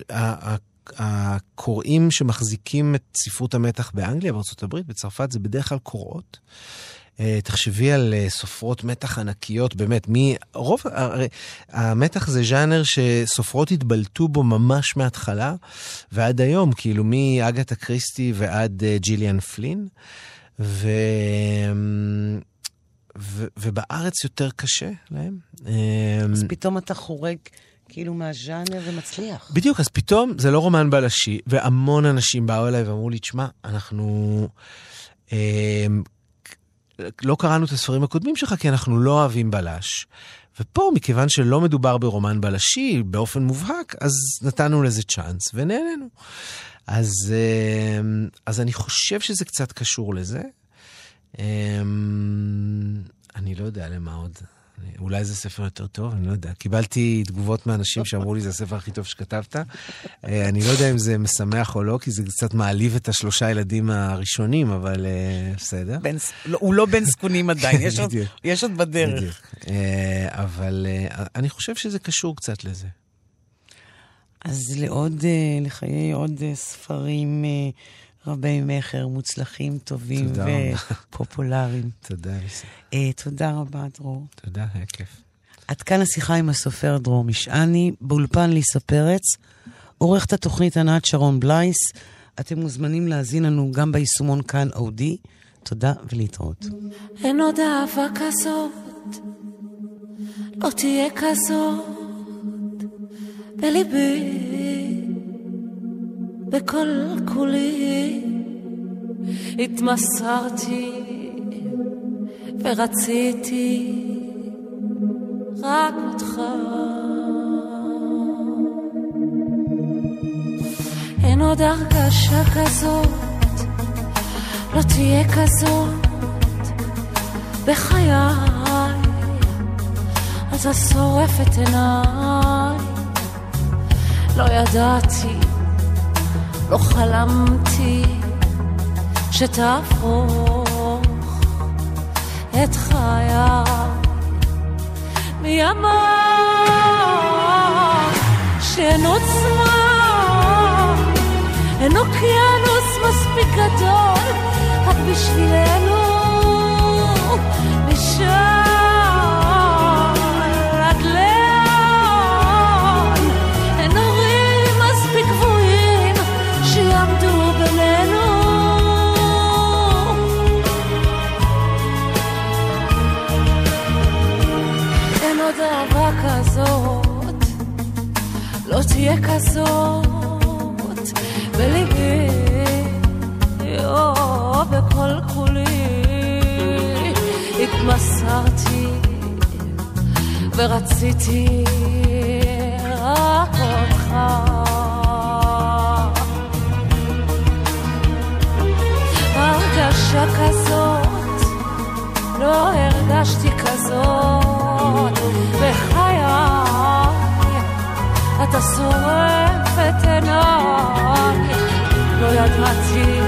Speaker 4: הקוראים שמחזיקים את ספרות המתח באנגליה, בארה"ב, בצרפת, זה בדרך כלל קוראות. אה, תחשבי על אה, סופרות מתח ענקיות, באמת, מי... רוב... הרי המתח זה ז'אנר שסופרות התבלטו בו ממש מההתחלה, ועד היום, כאילו, מאגתה קריסטי ועד אה, ג'יליאן פלין. ו... ו... ובארץ יותר קשה להם.
Speaker 3: אז פתאום אתה חורג. כאילו מהז'אנר ומצליח.
Speaker 4: בדיוק, אז פתאום זה לא רומן בלשי, והמון אנשים באו אליי ואמרו לי, תשמע, אנחנו... לא קראנו את הספרים הקודמים שלך כי אנחנו לא אוהבים בלש. ופה, מכיוון שלא מדובר ברומן בלשי באופן מובהק, אז נתנו לזה צ'אנס ונהנינו. אז, אה, אז אני חושב שזה קצת קשור לזה. אה, אני לא יודע למה עוד. אולי זה ספר יותר טוב, אני לא יודע. קיבלתי תגובות מאנשים שאמרו לי, זה הספר הכי טוב שכתבת. אה, אני לא יודע אם זה משמח או לא, כי זה קצת מעליב את השלושה ילדים הראשונים, אבל uh, בסדר.
Speaker 3: בן, לא, הוא לא בן זקונים עדיין, יש, עוד, יש עוד בדרך. בדיוק. Uh,
Speaker 4: אבל אני חושב שזה קשור קצת לזה.
Speaker 3: אז לעוד, לחיי עוד ספרים... רבי מכר, מוצלחים, טובים ופופולריים.
Speaker 4: תודה, ליסה.
Speaker 3: Uh, תודה רבה, דרור.
Speaker 4: תודה, היה כיף.
Speaker 3: עד כאן השיחה עם הסופר דרור משעני, באולפן ליסה פרץ, עורכת התוכנית ענת שרון בלייס. אתם מוזמנים להאזין לנו גם ביישומון כאן אודי. תודה ולהתראות.
Speaker 6: אין עוד אהבה כזאת, לא תהיה כזאת בליבי. בכל כולי התמסרתי ורציתי רק אותך. אין עוד הרגשה כזאת, לא תהיה כזאת בחיי. אתה שורף את עיניי, לא ידעתי לא חלמתי שתהפוך את חיי. מימות שאין עוצמה, אין אוקיינוס מספיק גדול רק בשבילנו עוד אהבה כזאת, לא תהיה כזאת בליבי, או בכל כולי, התמסרתי ורציתי רק אותך. הרגשה כזאת, לא הרגשתי כזאת ידעתי,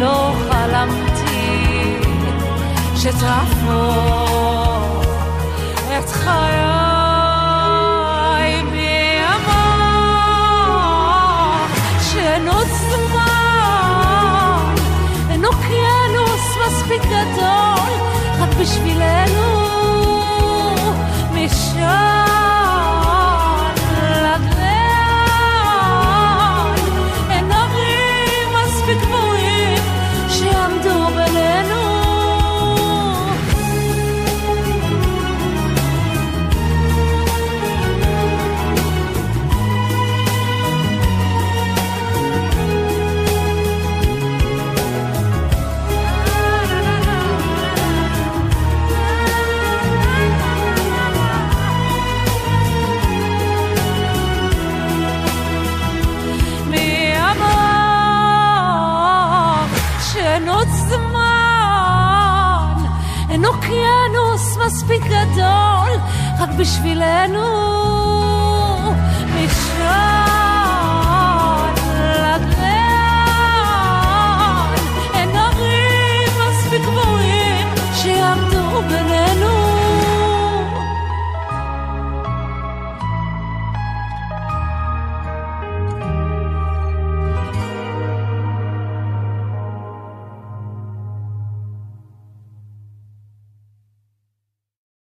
Speaker 6: לא חלמתי שתהפוך את חיי. עוד זמן, אין אוקיינוס מספיק גדול, רק בשבילנו גדול רק בשבילנו.